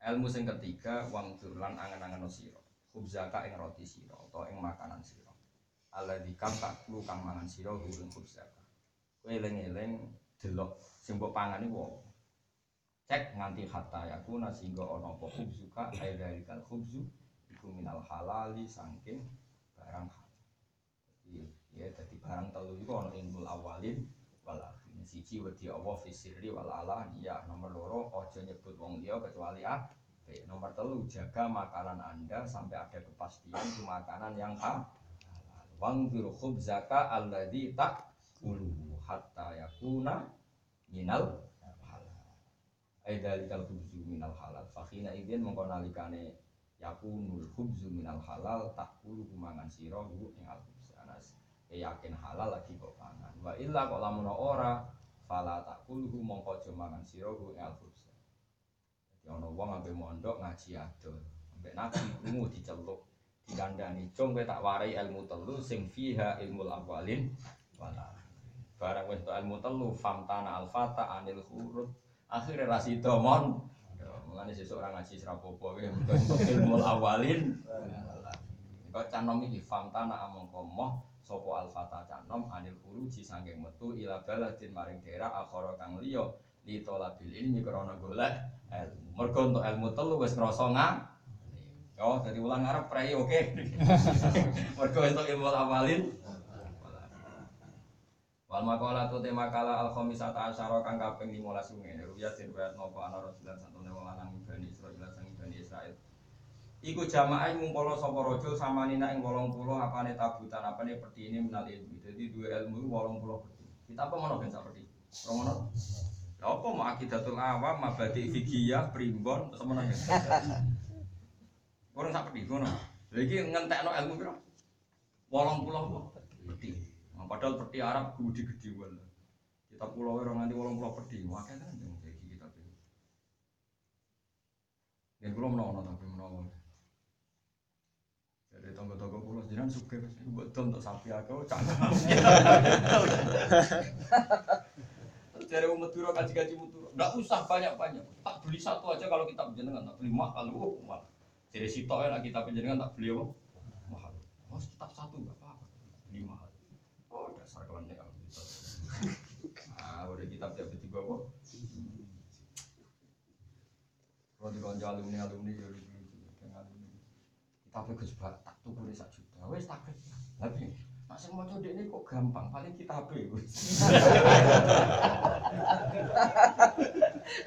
Ilmu sing ketiga wangdur lan angen-angen sira. Khubzaka ing roti sira utawa ing makanan sira. Alladzi kam takulu kang mangan sira hurun khubzaka. Kowe eling-eling delok sing mbok pangan iku? Cek nganti hatta yakuna sehingga ana apa khubzuka ai dalikal khubzu iku minal halali saking barang halal. Ya dadi barang telu iku ana ilmul awalin wal. Siji wedi Allah fi sirri wal alaniyah. Nomor loro aja nyebut wong liya kecuali ah Nomor telu jaga makanan anda sampai ada kepastian itu makanan yang halal. Wangdir khubzaka alladzi tak uluhu hatta yakuna minal halal. Aidalikal khubzu minal halal. Fakhina idin mengkonalikane yakunul khubzu minal halal tak uluhu mangan sira ing al Anas yakin halal lagi kok pangan. Wa illa kok lamun ora fala tak uluhu mongko aja mangan sira hu al khubz. Jadi ana wong ampe mondok ngaji adol. Ambek nabi krungu diceluk dikandani cung kowe tak warai ilmu telu sing fiha ilmul awalin wala barang wis ilmu telu famtana alfata anil huruf akhirnya rasido mon mulane sesuk ora ngaji serapopo kowe ilmul awalin kok canom iki famtana among komoh sopo alfata canom anil huruji sangking metu ila baladin maring daerah akhara kang liya li talabil ilmi krana golek ilmu mergo untuk ilmu telu wis ngrasa ngang Oh, dari ulang Arab pray oke. Mergo untuk ilmu awalin. Wal makalah tu tema kala al khamisata asyara kang kaping 15 ngene. Ruya sin wa nopo ana rasulan santune wong lanang Bani Israil sang Bani Israil. Iku jamaah ngumpul sapa rajul samanina ing 80 apane tabutan apane ini menal ilmu. Jadi dua ilmu 80 peti. Kita apa ngono ben sak peti? Romono. Lha apa mau akidatul awam, mabadi fikiyah, primbon, semono. Orang sak peti ngono. Lha iki ngentekno ilmu piro? 80 peti. Nah, padahal peti Arab gede-gede wae. Kita pulau orang nganti 80 peti, wae kan iki kita. Yen kula menawa tapi menawa. Jadi tonggo-tonggo sugih wis iku betul untuk sapi aku cak. Dari umat Madura kaji-kaji Madura, enggak usah banyak-banyak. Tak beli satu aja kalau kita jenengan, tak beli mahal. Oh, mahal. Jadi sitok ya kita penjenengan tak beli apa? Mahal. Oh, kitab satu enggak apa-apa. Beli mahal. Oh, dasar kelannya kalau gitu. Ah, udah kitab tiap tiga apa? Kalau di konco alumni alumni ya lucu lucu yang alumni. Kitab Gus Bak tak tuku dari sak juta. Wes tak Tapi Masih mau coba ini kok gampang, paling kita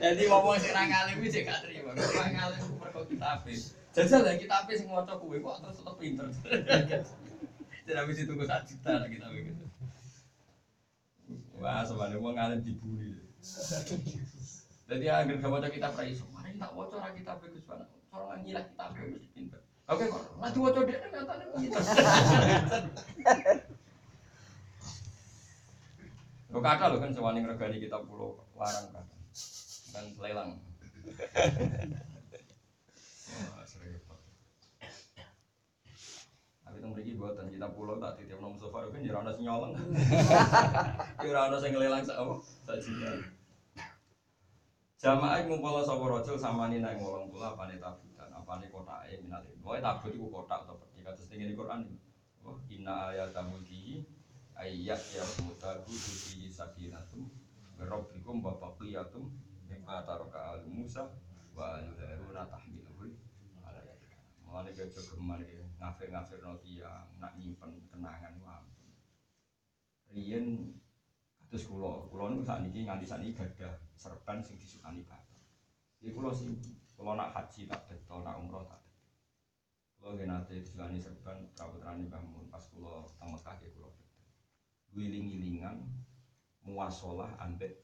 Jadi ngomong sing ra ngalim iki gak terima. Kok ra ngalim mergo kitabe. Jajal lah kitabe sing maca kuwe kok terus tetep pinter. Jadi habis itu gue sak juta lah kitabe gitu. Wah, sebenarnya mau ngalim dibully. Jadi agar gak maca kitab ra iso. Mari tak waca ra kitabe Gus. Orang nyilah kitabe mesti pinter. Oke nanti waca dhek nyatane pinter. Lo kata lo kan sewani kitab pulau larang kan dan lelang. Tapi itu mereka buatan kita pulau tak titip nomor sofa kan jadi ada nyolong. Ada yang ngelelang apa? Sak juta. Jamaah ngumpul sapa rajul samani nang wolong pula apane tabutan, apane kotake minal ilmu. Wae tabut iku kotak atau peti kados ngene Quran. Oh, inna ayatamul mulki ayat ya mutaku fi sakinatum rabbikum wa baqiyatum mimma taraka al Musa wa al Haruna tahmiluhu ala yadika. Mulane kejo geman iki ngafir-ngafir no tiyang nak nyimpen kenangan wae. Riyen kados kula, kula niku sakniki nganti sakniki gadah serban sing disukani bapak. Iki kula sing kula nak haji tak beto, nak umroh tak beto. Kula nggih nate disukani serban praputrane Mbah Mun pas teng Mekah nggih kula beto. Wiling-wilingan muasalah ambek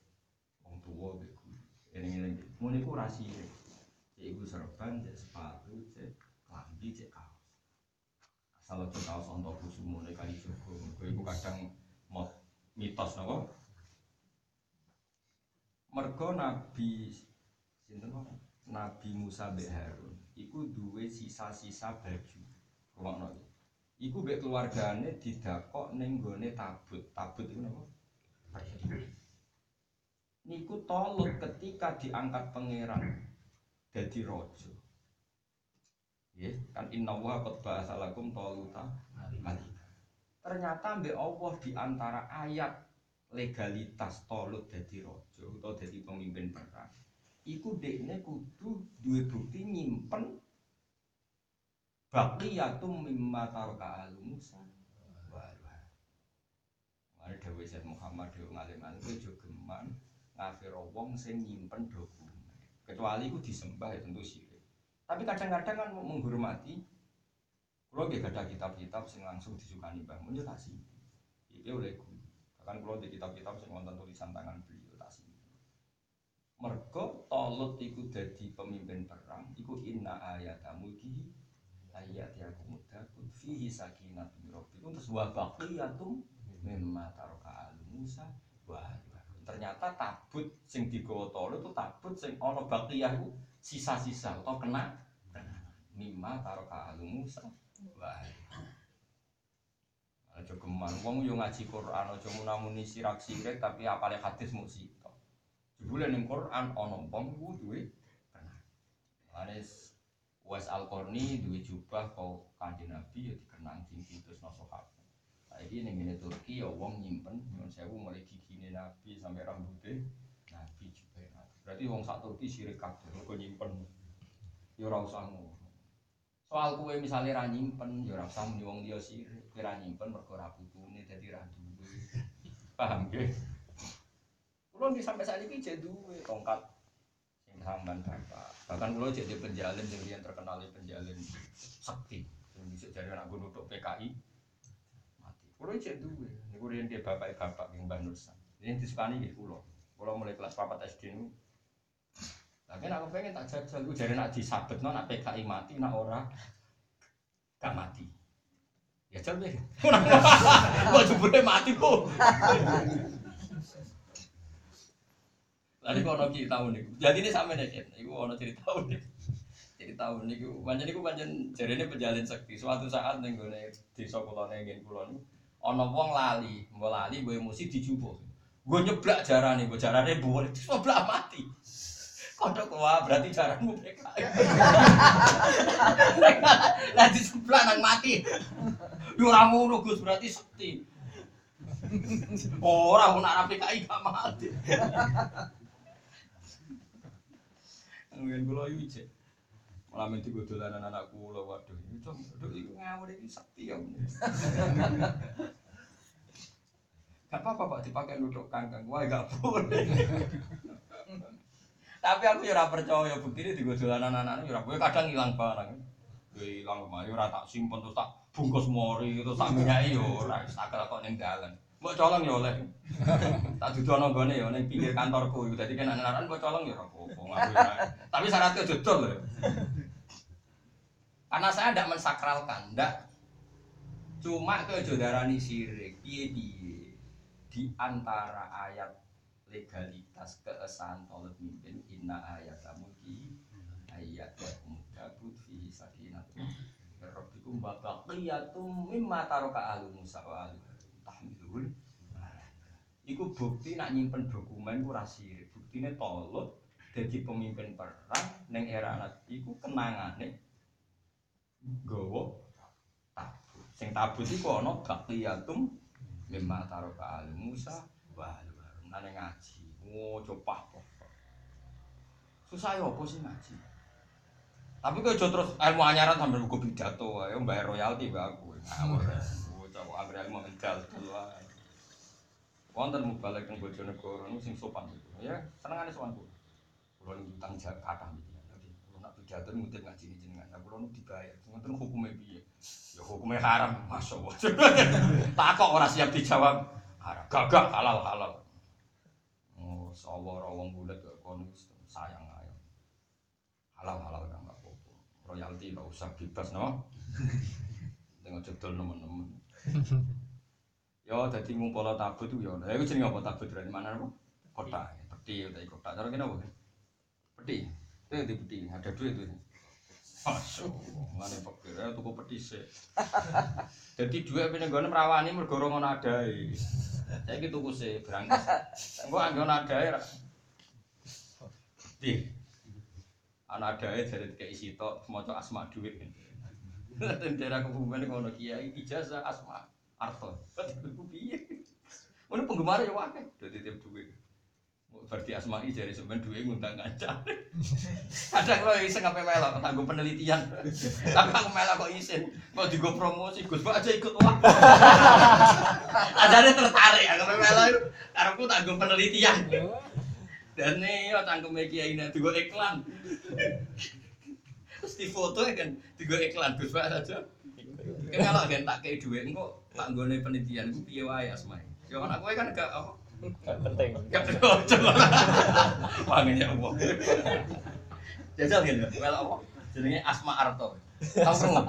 wong tuwa mbek guru. Eling-eling mun iku rasine. Cek iku serban, cek sepatu, cek klambi, cek kaos. Asal aja kaos ontok kusumune kali jogo. Mergo iku kadang mot mitos napa? Mergo Nabi Sinten ora? Nabi Musa mbek Harun iku duwe sisa-sisa baju. Rumakno iki. Iku mbek keluargane didakok ning gone tabut. Tabut iku napa? Niku tolut ketika diangkat pangeran dadi raja. Ya, kan inna wa qad ba'atsalakum taluta malika. Ternyata mbek Allah di antara ayat legalitas tolut dadi raja utawa dadi pemimpin perang. Iku dekne kudu duwe bukti nyimpen baqiyatum mimma taraka alu Musa. Mari dawuh Sayyid Muhammad dhewe ngalim-alim kowe aja geman ngafiro wong sing nyimpen dokumen. Kecuali iku disembah ya tentu syirik. Tapi kadang-kadang kan menghormati kalau nggih ada kitab-kitab sing langsung disukani Mbah Mun yo tak. Iki oleh guru. Bahkan kalau di kitab-kitab sing wonten tulisan tangan beliau. Mergo Tolut iku dadi pemimpin perang, iku inna ayatamu iki ayat ya kumudakut fihi sakinatun min rabbikum terus wa baqiyatum mimma taraka alu Musa wa. Ternyata tabut sing digawa Tolut itu tabut sing ana baqiyah iku sisa-sisa atau kena kena mimma taraka alu Musa wa. Aja geman wong yo ngaji Quran aja munamuni sirak-sirik tapi apale hadis mung sitok. Jebule ning Quran ana wong ku duwe kena. Lane Wes Al-Qarni duwe jubah kau kanjeng Nabi ya dikenang tinggi terus no sahabat. Saiki ning ngene Turki ya wong nyimpen nyuwun sewu mulai gigine Nabi sampai rambutnya Nabi jubah Nabi. Berarti wong sak Turki sirik kabeh mergo nyimpen. Ya ora usah. Soal kue misalnya ra nyimpen ya ora usah muni wong liya sirik. Kowe ra nyimpen mergo ra putune dadi ra duwe. Paham nggih? Kulo nggih sampai ini jadi duwe tongkat sing samban bapak. Bahkan kulo jadi penjalin yang yang terkenal penjalin sakti. Yang bisa jadi anak gunung untuk PKI mati. Kulo jadi duwe. Niku riyen dia bapak bapak yang Mbah Nursan. Ini disukani nggih kulo. Kulo mulai kelas 4 SD niku Tapi aku pengen tak jajal, gue jadi nak disabet, nak PKI mati, nak ora gak mati. Ya jal deh. Kok jebule mati kok. Tadi kok ono cerita unik. Jadi ini sama nih, iku ono cerita unik. Cerita unik, iku pancen iku pancen jarene penjalin sekti. Suatu saat gone desa kula ning nggen kula niku ana wong lali, mbok lali mbok emosi dijupuh. Gue nyeblak jarane, gue jarane boleh diseblak mati. Kodok wah berarti jarakmu PKI. Lah diseblak nang mati. Yo ora berarti sekti. Ora mau nak PKI gak mati. Mungkin kula iki cek. Malah mesti gue dolanan anak kula waduh. Itu waduh iku ngawur iki sekti ya. Gak apa-apa Pak dipakai nutuk kangkang. Wah gak boleh. Tapi aku ya ora percaya bukti ini digo dolanan anak ya boleh kadang hilang barang. Ya hilang mah ya ora tak simpen terus tak bungkus mori terus tak minyaki ya ora tak kok ning dalan. Mbok colong ya oleh. tak dudono gone ya ning pinggir kantorku. Dadi kan anak-anak mbok colong ya ora apa-apa ya. Tapi syaratnya dodol lho. Karena saya tidak mensakralkan, ndak. Cuma ke darani sirik, piye-piye di antara ayat legalitas keesahan tolet mimpin inna ayat ki ayat ya mudabut fi sakinat rabbikum wa baqiyatum mimma taraka ahlu Musa wa ahlu Iku bukti nak nyimpen dokumen ku rasir. Buktine tolut dadi pemimpin perang ning era Nabi iku kenangane gowo tabut. Sing tabut iku ana baqiyatum mimma taraka ahlu Musa wa ahlu nane ngaji. Oh, coba Susah ya apa sih ngaji? Tapi kok terus ilmu anyaran sambil buku pidato ayo bayar royalti mbak aku. Ngawur. Coba ambil ilmu medal dulu. Wonten mubalek teng Bojonegoro niku sing sopan. Ya, senengane sopan kulo. Kulo niku utang iki. Jadi kulo nak pidato ngutip ngaji jenengan. Nah, kulo niku dibayar. Ngoten hukumnya piye? Ya hukumnya haram, masyaallah. Takok ora siap dijawab. Haram. Gagak halal halal. Oh, sawo wong bulat kok kono sayang ayo. Halal halal kan nggak apa-apa. Royalti nggak usah bebas no. Tengok jedol nemen-nemen. Yo, jadi ngumpul tabut yo. Nah, itu jenenge apa tabut dari mana apa? Kota, peti, dari kota. Cara kena apa? Peti. Itu di peti, ada duit tuh. Masuk, mana fakir ya tuku peti sih. Jadi duit punya gue merawani mergorong ngono ada. Saya gitu tuku sih berangkat. Gue anggo ada ya. Di, anak ada ya dari kayak isi tok, mau asma duit. Daerah kebumen ngono kiai ijazah asma arto. Aku piye? Mana penggemar ya wae, udah titip duit. Berarti asma'i jadi sebenarnya duit ngundang ngancam. Kadang lo iseng ngapain melok, tanggung penelitian. Tapi aku melok kok isin, kok juga promosi, Gus Pak aja ikut wah. Adanya tertarik, aku melok itu, karena aku tanggung penelitian. Dan nih, ya tanggung media ini juga iklan. Terus di foto kan, juga iklan Gus Pak aja. Kalau kan tak kayak duit, kok tak gue penelitian, gue piye wae asma'i. Ya anak gue kan gak apa, Gak penting. Gak coba. Wanginya apa? Jajal gitu. Well apa? Jenenge Asma Arto. Tahu krungu?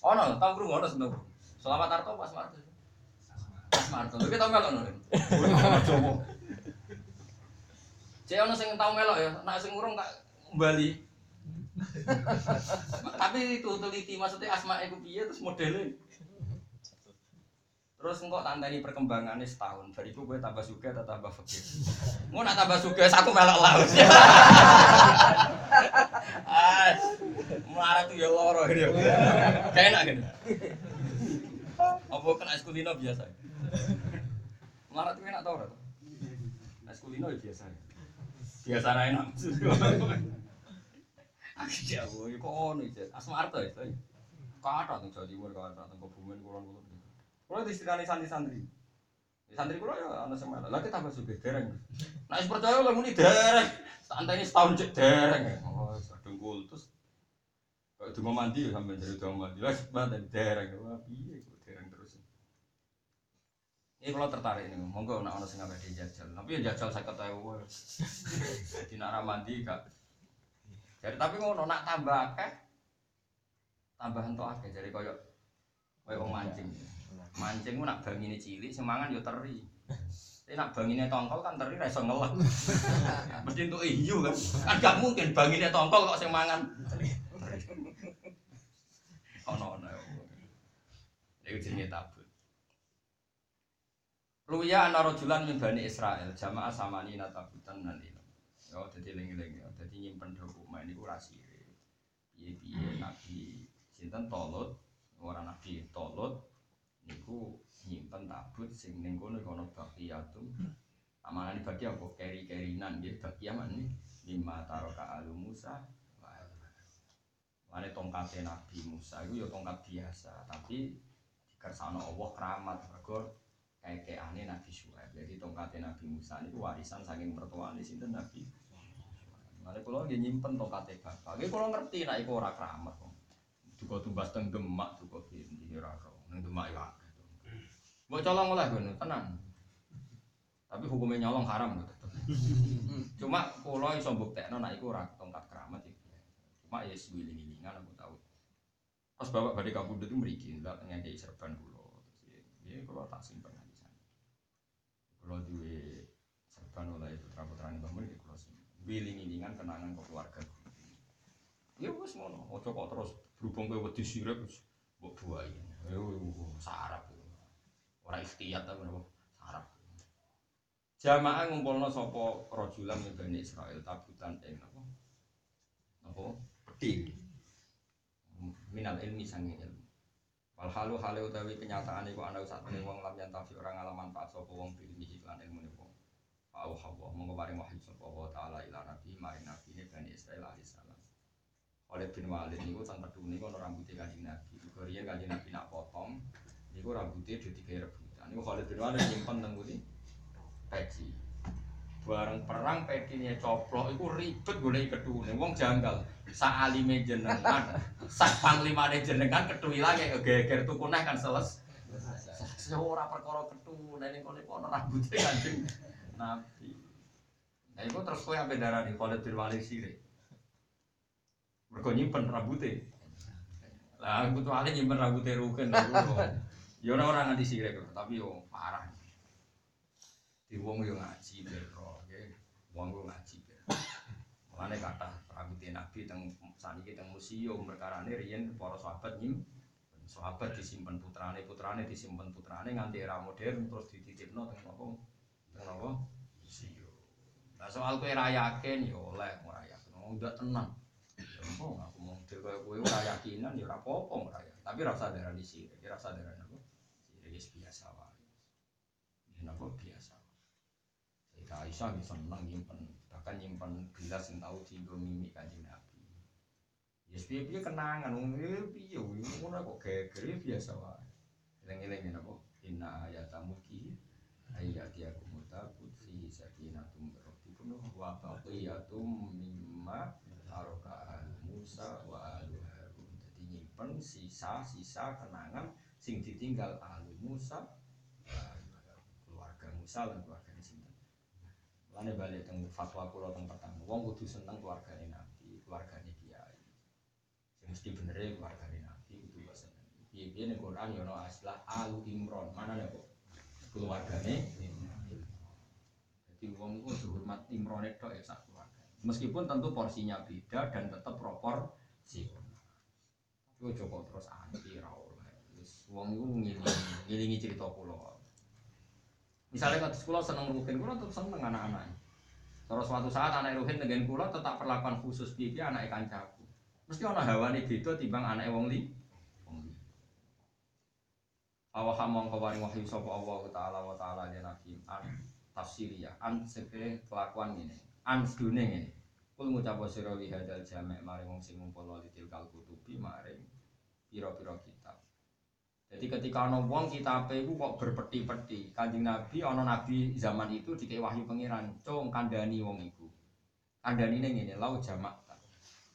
Oh no, tahu krungu ono seneng. Selamat Arto pas Asma Arto. Asma Arto. Lu tau melok no. Coba. Cek ono sing tau melok ya, nek sing urung tak Bali. Tapi itu teliti maksudnya asma iku piye terus modelnya. Terus engkau tandani perkembangannya setahun. Dari itu gue tambah suka atau tambah fakir. Mau nak tambah suka, satu melok laut. Ah, marah tuh ya loro ini. Kayak enak gitu. Apa kena es kulino biasa? Marah tuh enak tau ora? Es kulino ya biasa. Biasa ra enak. Aku jauh, kok ono iki. Asma Arto ya. Kata ning Jawa Timur, kata ning Kebumen kulon-kulon. Kalau di istilahnya santri-santri, di santri kulo ya anak sama lagi tambah suge dereng. Es percaya lah muni dereng. Santai ini setahun cek dereng. Oh, kadung kultus. Kalau cuma mandi ya sampai dari doang mandi lah, mana dereng. Wah, piye kok dereng terus. Ini kalau tertarik ini, monggo nak ono sing ngawe jajal. Tapi ya jajal saya kata Jadi nak ra mandi gak. Jadi tapi ngono nak tambah akeh, tambah entuk akeh. Jadi koyo koyo wong mancing. Mancing ku nak bangine cilik semangan yo teri. Tapi nak bangine tongkol kan teri ra iso ngelak. Mesti entuk iyu kan. Kan gak mungkin bangine tongkol kok sing mangan. Ono ono. Iku jenenge tabut. Ruya ana rajulan min Bani Israel jamaah samani natabutan nanti. Yo dadi eling-eling yo dadi nyimpen dokumen niku rasire. Piye-piye nabi sinten Tolut ora nabi Tolut niku nyimpen tabut sing ning kono iku ana baqiyatum. Amanane bagi apa keri-kerinan nggih bagi aman lima taroka alu Musa. Mane tongkate Nabi Musa iku ya tongkat biasa, tapi dikersano Allah keramat mergo kayak-kayane Nabi Syuaib. Jadi tongkate Nabi Musa niku warisan saking mertuane sinten Nabi. Mane kula nggih nyimpen tongkate bapak. Nggih kula ngerti nek iku ora keramat kok. Duka tumbas teng Demak, duka ndi ora ro. Ning Demak ya. Mbok colong oleh ngono, tenang. Tapi hukumnya nyolong haram gitu. Cuma kula iso mbuktekno nek iku ora tongkat keramat iki. Cuma ya sewiling-wilingan aku tahu. Pas bapak badhe kapundhut itu mriki ndak ngekeki serban kula. Ya kula tak simpen di sana. Kula duwe serban oleh putra-putrane Mbah Mun iki kula simpen. Wiling-wilingan kenangan ke keluarga. Ya wis ngono, aja kok terus berhubung kowe wedi sirep mbok buai. Ya sarap. Ora ikhtiyat ta menapa sarap. Jamaah ngumpulno sapa rajulan min Bani Israil tabutan ing apa? Apa? Peti. Minal ilmi sangi ilmu. Wal halu halu utawi kenyataan iku ana satene wong lam yen tafi ora ngalam manfaat sapa wong ilmi iklan ilmu wong. Fa hawa monggo paring wahyu sapa wa taala ila nabi maring nabi ne Bani Israil alaihi salam. Oleh bin Walid niku teng pedune ono rambute kanjeng Nabi. Mergo riyen kanjeng Nabi nak potong niku rambute dadi kaya rebutan. Niku Khalid bin Walid nyimpen teng pundi? peci. Bareng perang pedine coplok iku ribet golek ketune. Wong janggal. Sak alime jenengan, sak panglimane jenengan kethu ilange geger tuku neh kan seles. Ora perkara kethu, ning iku ana rambute Kanjeng Nabi. Nah iku terus kowe ampe darani Khalid bin Walid sirik. Mergo nyimpen rambute. Lah kecuali nyimpen rambute rugen. Ya ora ora nganti sirik, tapi yo parah. Di wong yo ngaji bero, nggih. Wong yo ngaji. Lan Mulane kata rambutnya Nabi teng saniki teng museum perkara ini riyen para sahabat nyim sahabat disimpen putrane putrane disimpen putrane nganti era modern terus dititipno teng apa teng apa museum. Nah soal kowe ra yakin ya oleh ora yakin. Oh, udah tenang. Apa aku mau kaya kowe ora yakinan ya ora apa-apa ora. Tapi ra usah darani sirik, ra usah darani apa? Sirik wis biasa wae. Ya napa biasa. Sayyidah Aisyah bisa seneng nyimpen bahkan nyimpen gelas yang tahu dienggo mimik kanjeng Nabi. Ya piye piye kenangan wong piye piye ngono kok geger ya biasa wae. Eling-eling ya napa? Inna ayatamulki ayatiyakum mutabut fi sakinatum rabbikum wa baqiyatum mimma taraka Musa wa alu Harun. Jadi nyimpen sisa-sisa kenangan sing ditinggal alu Musa keluarga Musa lan keluarga sinten. Lane balik teng fatwa kula teng pertama. Wong kudu seneng keluargane Nabi, keluargane kiai. Sing mesti benere keluargane Nabi kudu seneng. Piye-piye ning Quran ya ono aslah Alu Imron. Mana nek kok keluargane. Jadi wong itu dihormat Imron itu ya sak keluarga. Meskipun tentu porsinya beda dan tetap proporsi. Tapi kok terus anti ra oleh. Wis wong iku ngilingi ngilingi cerita kula. Misalnya kalau sekolah seneng ruhin, kula tetap seneng anak-anak. Terus suatu saat anak ruhin dengan kula tetap perlakuan khusus dia anak kancaku. Mesti ana hawane beda timbang anak wong li. Awah mongko waring wahyu sapa Allah taala wa taala ya nabi an tafsiriyah an seke kelakuan ngene. An sedune ngene. Kul ngucap sira li hadal jamek maring wong sing ngumpul li tilkal kutubi maring pira-pira kitab. Jadi ketika ana wong kitabe iku kok berpeti-peti, Kanjeng Nabi ana nabi zaman itu dikei wahyu pangeran, cung kandhani wong iku. Kandhanine ngene, lau jamak.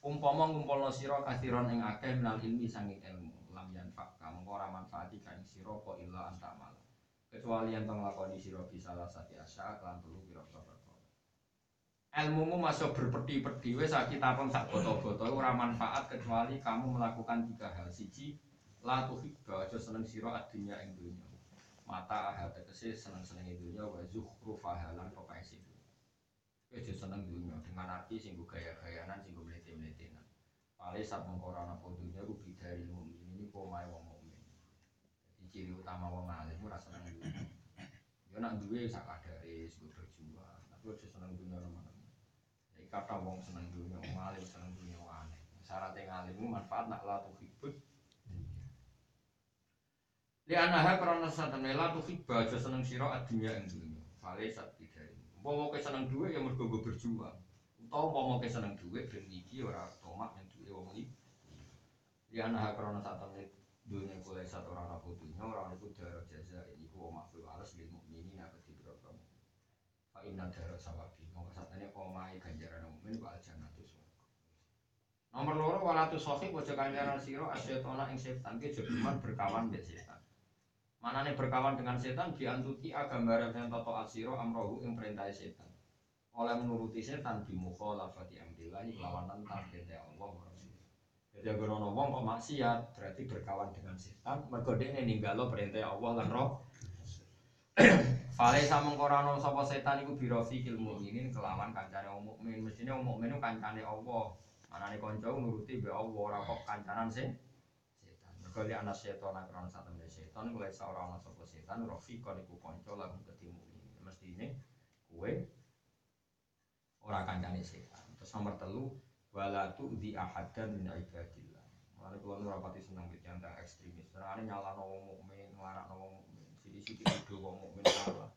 Umpama ngumpulna sira kathiron ing akeh minal ilmi sanging ilmu, lam yanfa kamu ora manfaati ka ing sira kok illa anta mal. Kecuali yen tong lakoni sira bisa sati asya lan telu pira-pira. Ilmumu masuk berpeti-peti wis sak kitabem sak boto-boto ora manfaat kecuali kamu melakukan tiga hal. Siji, la tuhibba aja seneng sira adunya ing dunya. Mata ahad tegese seneng-seneng dunya wa zukhrufaha lan pepese aja seneng dunya dengan arti sing gaya-gayanan sing mlete-mletenan pale sak mengkora ana dunya ku bidari mukmin ini kok mae wong mukmin. Jadi ciri utama wong alim ora seneng dunya. Yo nak duwe sak kadare sing berjuang. Tapi aja seneng dunya teman-teman. Jadi kata wong seneng dunya wong alim seneng dunya wong aneh syaratnya ngalim manfaat nak la tuhibbud Li anaha karena satene la tuhibba aja seneng sira adunya ing dunya. Fale sat bidari. Umpama kowe seneng dhuwit ya mergo nggo berjuang. Utawa umpama kowe seneng dhuwit ben iki ora tomak ning dhuwit wong iki. Li anaha karena satene dunya kula sat ora ana dunya ora ana dara jaza iku wa mafi alas lil mukminin apa di berapa. Fa inna dara sawabi. Monggo satene omahe ganjaran mukmin wa aljannatus Nomor loro walatu sohib wajah kanjaran siro asyetona ing setan ke jogeman berkawan mbek setan. Manane berkawan dengan setan diantuti gambaran yang toto asiro amrohu ing perintah setan. Oleh menuruti setan bimukhalafati amrillahi lawanan tan perintah Allah wa Rasul. Jadi agar ono wong kok maksiat berarti berkawan dengan setan mergo dekne ninggalo perintah Allah lan roh. Fale sameng ora ono sapa setan iku birofi kil mukminin kelawan kancane wong mukmin. Mestine wong mukmin kancane Allah. Manane kanca nuruti be Allah ora kok kancanan setan. Mergo li ana setan akron sak temne setan mulai seorang ana sapa setan rafiqon iku kanca lagu dadi mukmin. Mestine kowe ora kancane setan. Terus nomor telu wala tu'di ahadan min ibadillah. Mulane kula nu rapati seneng iki antara ekstremis. Senengane nyalano wong mukmin, nglarakno wong mukmin. Sithik-sithik kudu wong mukmin salah.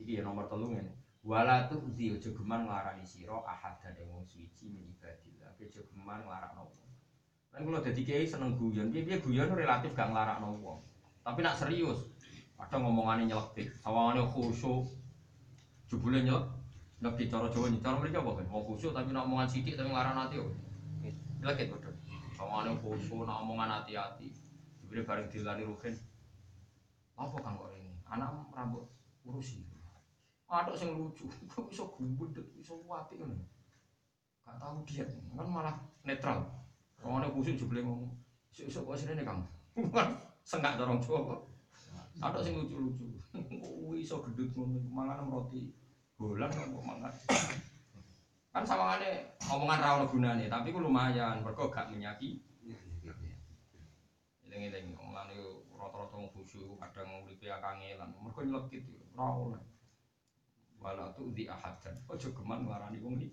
Iki ya nomor telu ngene. Wala tu'di aja geman nglarani sira ahadan ing wong suci min ibadillah. Aja geman nglarakno wong. Kan kula dadi kiai seneng guyon. Piye-piye guyon relatif gak nglarakno wong. Tapi nak serius, kadang ngomongane nyelekit, sawangane khusyuk. Jebule nyelek Nabi cara Jawa nih, cara mereka apa kan? Mau khusyuk tapi nak omongan sidik tapi ngarang hati kok. Lagi bodoh. Kawannya khusyuk, nak omongan hati-hati. Diberi bareng dilani ruhin. Apa kang kok ini? Anak rambut urusi. Ada yang lucu, kok bisa gumbut, bisa wapi kan? Gak tahu dia, kan malah netral. Kawannya khusyuk jebule ngomong. Isuk kok sini kang. Sengak dorong Jawa. Ada yang lucu-lucu. Kok iso gedut ngono, mangan roti bulan kok mangan kan sawangane omongan ra ono gunane, tapi ku lumayan, mergo gak menyaki. Eling-eling omongane rata-rata wong khusyuk, kadang uripe kangelan, mergo nyelekit ora oleh. Wala tu di ahadan. Ojo geman nglarani wong iki.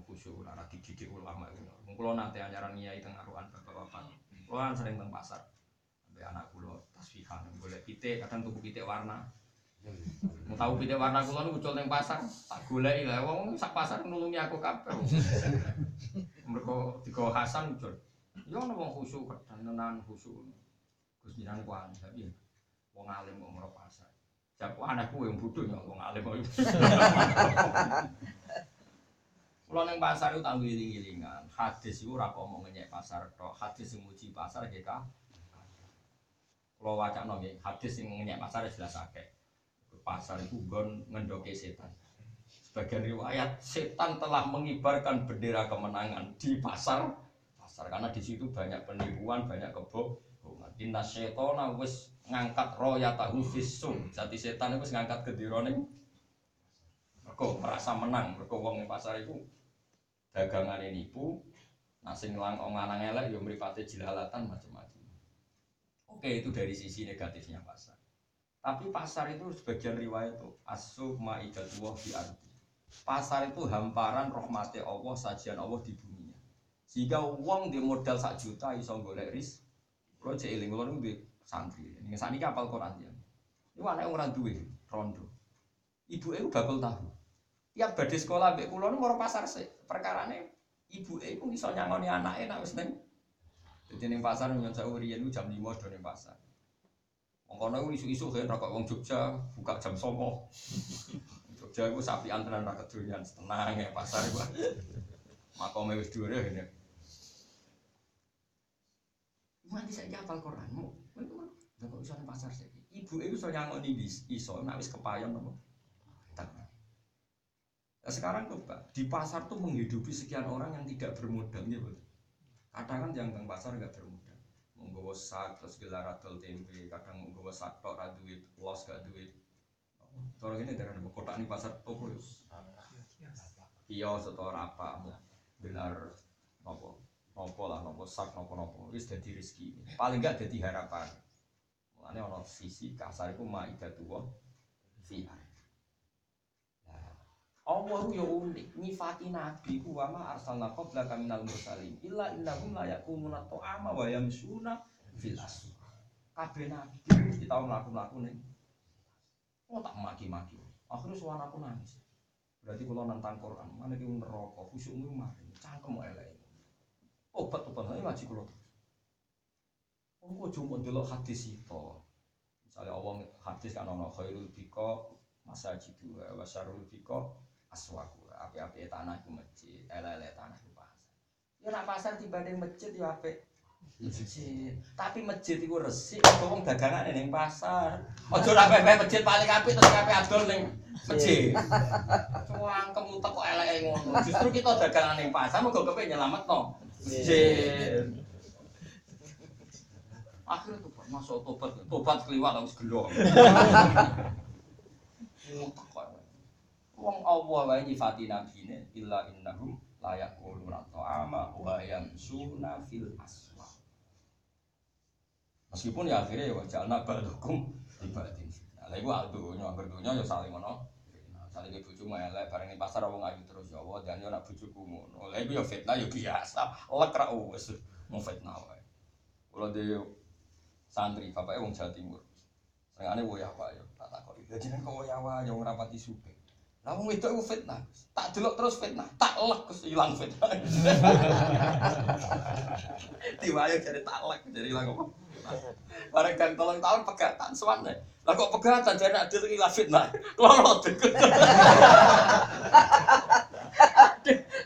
Jeneng khusyuk ora dididik ulama itu. Wong kula nate anyaran nyai teng aruan bapak-bapak. Kan sering teng pasar. Sampai anak kula tasbihan golek pitik, kadang tuku pitik warna. Mau tahu pitik warna kula niku ucul ning pasar, tak goleki lah wong sak pasar nulungi aku kabeh. Mergo digawa Hasan ucul. Ya ono wong khusyuk kadang tenan khusyuk. Gus jenengan ku anu tapi wong alim kok pasar. Jaku anakku yang bodoh ya wong alim kok. Kalau neng pasar itu tanggung giling-gilingan. Hadis itu kok mau ngenyek pasar tok. Hadis yang muji pasar kita. Kalau wacana nggih, hadis yang ngenyek pasar ya jelas akeh. Pasar itu gon ngendoke setan. Sebagian riwayat setan telah mengibarkan bendera kemenangan di pasar pasar karena di situ banyak penipuan, banyak kebohongan. Inna syaitona wis ngangkat royatahu fisum. Jati setan itu ngangkat gedirone mergo merasa menang, mergo wong pasar itu dagangane nipu, nah sing langkong lanang elek ya mripate jilalatan macam-macam. Oke, itu dari sisi negatifnya pasar. Tapi pasar itu sebagian riwayat itu asu maidatullah di ardi. Pasar itu hamparan rahmati Allah, sajian Allah di buminya. Sehingga uang di modal sak juta iso golek ris. Kalau cek eling kalau di santri. Ini saat ini apal Quran ya. Ini anak orang duwe rondo. Ibu itu bakal tahu. Tiap badhe sekolah nu mau pasar sih. Perkarane ibu itu iso nyangoni anaknya nak wis neng. Jadi neng pasar nyon saya riyen jam 5 do neng pasar. Wong kono iku isu-isu kan rokok wong Jogja buka jam 9. Jogja iku sapi antrean ra kedonyan tenang ya pasar iku. Makome wis dhuwur ini. Mati saya hafal Quran. Mau, mau kok iso pasar sih. Ibu itu iso nyangoni iso nak wis kepayon apa. Nah, sekarang coba di pasar tuh menghidupi sekian orang yang tidak bermodal ya betul. Kadang kan yang pasar nggak bermodal. Menggawa sak terus gelar adol tempe, kadang menggawa sak tok ra duit, los gak duit. Orang ini dari kotak ini pasar toko ya. Iya setor apa, gelar nopo, nopo lah, nopo sak, nopo nopo, wis jadi rezeki. Paling nggak jadi harapan. Mulane ono sisi kasar iku maidatullah fiha. Allah yo unik, nyifati nabi ku wa ma arsalna qablaka minal mursalin illa innahum la yakumuna ta'ama wa yamsuna fil aswaq. Kabeh nabi mesti tau mlaku-mlaku ning Oh tak maki-maki. Akhirnya suara aku nangis. Berarti kalau nantang Quran, mana ki neraka, khusyukmu mari, cangkem elek. Obat-obat ini ngaji kula terus. Oh, kok cuma delok hadis itu. Misalnya Allah hadis kan ono khairul bika masajidu wa syarrul bika aswaku api-api tanah itu masjid ele-ele tanah itu pasar. Ya nak pasar dibanding masjid ya api masjid. Tapi masjid itu resik kok wong dagangan ning pasar? Ojo ra pepe masjid paling apik terus kabeh adol ning masjid. Cuang kamu kok eleke ngono. Justru kita dagangan ning pasar mergo kepe nyelametno masjid. Akhirnya tuh masuk tobat. Tobat keliwat harus gelo Wong Allah wae nyifati nabine illa innahum la yaquluna ta'ama wa yamsuna fil aswaq. Meskipun ya akhirnya ya wajah anak badukum ibadin. Nah, iku aldunya, dunya ya saling. Nah, Saling ibu cuma elek bareng pasar wong ayu terus ya Allah dan yo nak bojoku ngono. Lha iku ya fitnah ya biasa. Lek ra wis mau fitnah wae. Kula de santri bapake wong Jawa Timur. Senengane woya apa ya tak takoki. Lah jeneng kok woya wae yo ora pati sugih. Lah wong wedok iku fitnah. Tak delok terus fitnah, tak lek terus ilang fitnah. Diwayo jadi tak lek jadi ilang apa? Bareng kan tolong tahun pegatan suwan deh. Lah kok pegatan jadi nak diri ilang fitnah. Loro deket.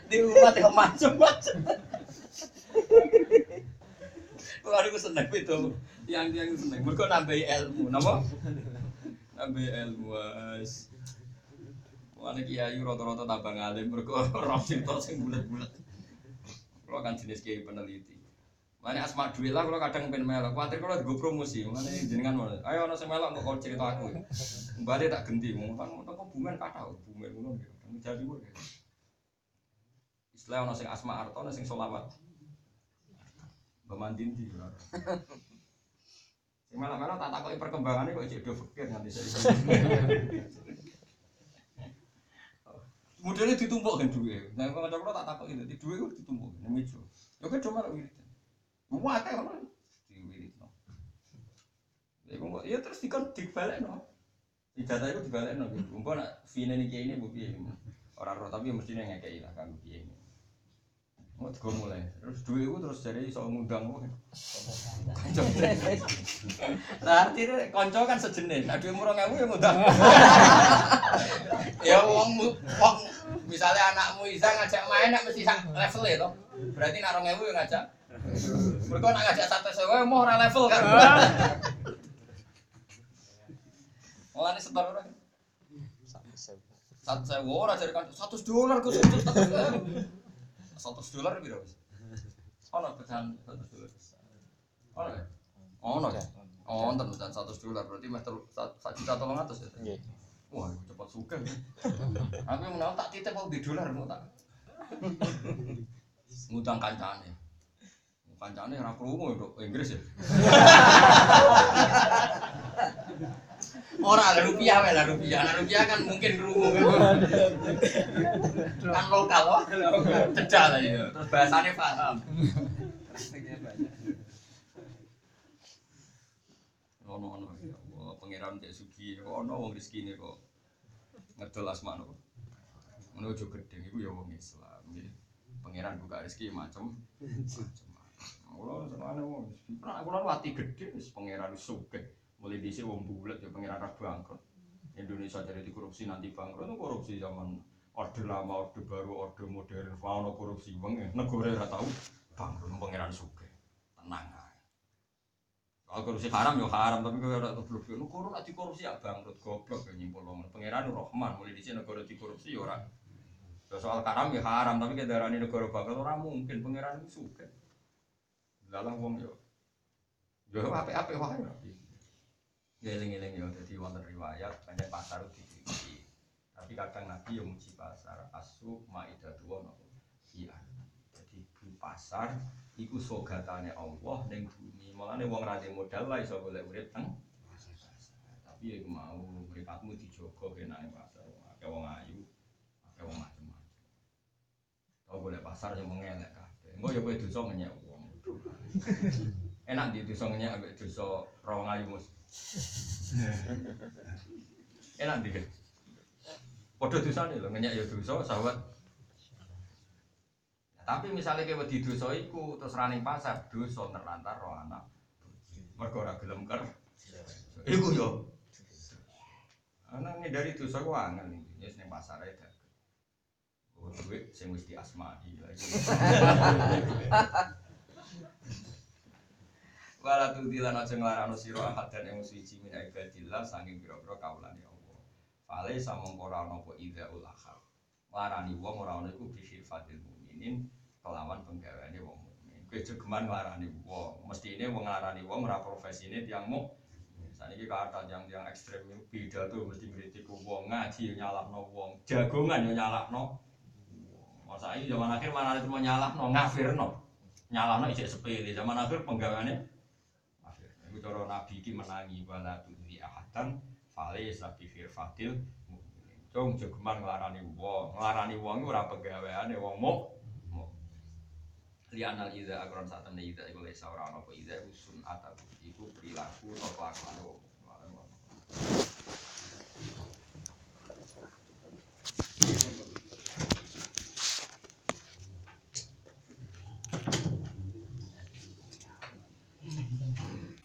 Di rumah tengok macam-macam. Wah, aku seneng itu. Yang yang seneng. Mereka nambah ilmu, nama? Nambah ilmu. Mana kiai rata-rata tambah ngalim mereka roh cerita sing bulat-bulat. Kalau kan jenis kiai peneliti. Mana asma duit lah kalau kadang pengen melok. Khawatir kalau gue promosi. Mana jenengan mana? Ayo ono sing melok kok cerita aku. Kembali tak ganti. Mau kan mau kok bumen kata bumen ngono. Jawa Timur. ya. Istilah sing asma arto, ono sing solawat. Bamandin di. Sing malah-malah tak takoki perkembangannya kok cek do fikir nganti saya. Modelnya ditumpuk kan duwe. Nah, kalau ada tak takut itu, di duwe itu ditumpuk, ini meja. Ya kan cuma wirid. Wah, kayak apa? Di wirid no. Ya, ya terus dikon dibalik no. Ijazah itu dibalik no. Gitu. Umpama nak fine ini kayak ini bu. Orang roh tapi mestinya ngekei lah kan piye ini. Mau tiga mulai, terus duwe itu terus jadi soal ngundang kok. Nah, artinya konco kan sejenis. Nah, duwe murah ngewu ya ngundang. ya wong mu- wong misalnya anakmu Isa ngajak main nak mesti sak level ya toh. Berarti nak 2000 yang ngajak. Mereka nak ngajak satu sewa mau ora level kan. Mulane setor ora. Satu sewa ora dari kan 100 dolar kok 100 100 dolar piro wis? Ono pecahan 100 dolar. Ono ya? Ono ya? Oh, enten pecahan 100 dolar berarti meh telu- sa- sak juta tolong atus ya. Nggih. Wah, iku cepat suka. Aku menang tak titip mau di dolar mau tak. Ngutang kancane. Kancane ora krungu. Inggris ya. Ora lah rupiah lah rupiah. Nah, rupiah kan mungkin krungu kan. lokal loh. Cedak lah ya. Terus bahasane paham. Ono ono ya pangeran cek sugi, ono wong rezekine kok ngedol asmane kok. Ngono aja gedeng iku ya wong Islam. Pangeran buka rezeki macem macem. Kulo senengane wong pernah kulo wati gedhe wis pangeran sugih. Mulai dhisik wong bulet ya pangeran ra bangkrut. Indonesia jadi dikorupsi nanti bangkrut itu korupsi zaman orde lama, orde baru, orde modern, ono korupsi wong ya. Negara ora tau bangkrut pangeran sugih. Tenang ae. Kalau korupsi haram ya haram, tapi kalau ada goblok ya, lu korup nanti korupsi ya bangkrut goblok ya nyimpul wong. Pangeran Rahman mulai di sini negara dikorupsi ya orang. Ya soal haram ya haram, tapi ke daerah ini negara bangkrut orang mungkin pangeran itu suka. Dalam wong yo, yo apa-apa wae. Ya eling-eling ya, jadi wonten riwayat banyak pasar dicuci. Tapi kadang Nabi yang muji pasar, asu dua nopo. Iya. Jadi bu pasar iku sogatane Allah ning bumi. Mulane wong ra modal lah iso golek urip teng Tapi ya mau mripatmu dijogo kenake pasar. Akeh wong ayu, akeh wong macem-macem. Tau golek pasar yang mengelek kabeh. Engko ya kowe dosa ngenyek wong. Enak di dosa ngenyek ambek dosa rawang ayu mus. Enak di. Padha dosane lho ngenyek ya dosa, sahabat tapi misalnya kayak wedi dosa iku terus running pasar dosa terlantar roh anak. Mergo ora gelem ker. Iku yo. Anak dari dosa ku angel iki. Ning pasar ae dak. Oh, duit sing wis lagi. Wala tu dilan aja nglarano sira ahad dan yang suci min ibadillah saking pira-pira kaulane Allah. Fale samong ora ana apa ida ulahar. Larani wong ora ana iku bisifatil mukminin kelawan penggaweane wong mukmin. Kowe jogeman nglarani wong, ini wong nglarani wong ora profesine tiyang muk. Saniki kata yang yang ekstrem itu pidato mesti ngritik wong, ngaji nyalahno wong, jagongan yo nyalahno. Masa ini zaman akhir mana itu mau nyalahno, ngafirno. Nyalahno ijek sepele, zaman akhir penggaweane cara nabi iki menangi wala tudhi ahadan fale sabi firfatil. Cung jogeman nglarani wong, nglarani wong ora penggaweane wong muk. lianal ida agron saat temen ida iku lesa ora apa ida iku sun ataku iku perilaku atau kelakuan wong.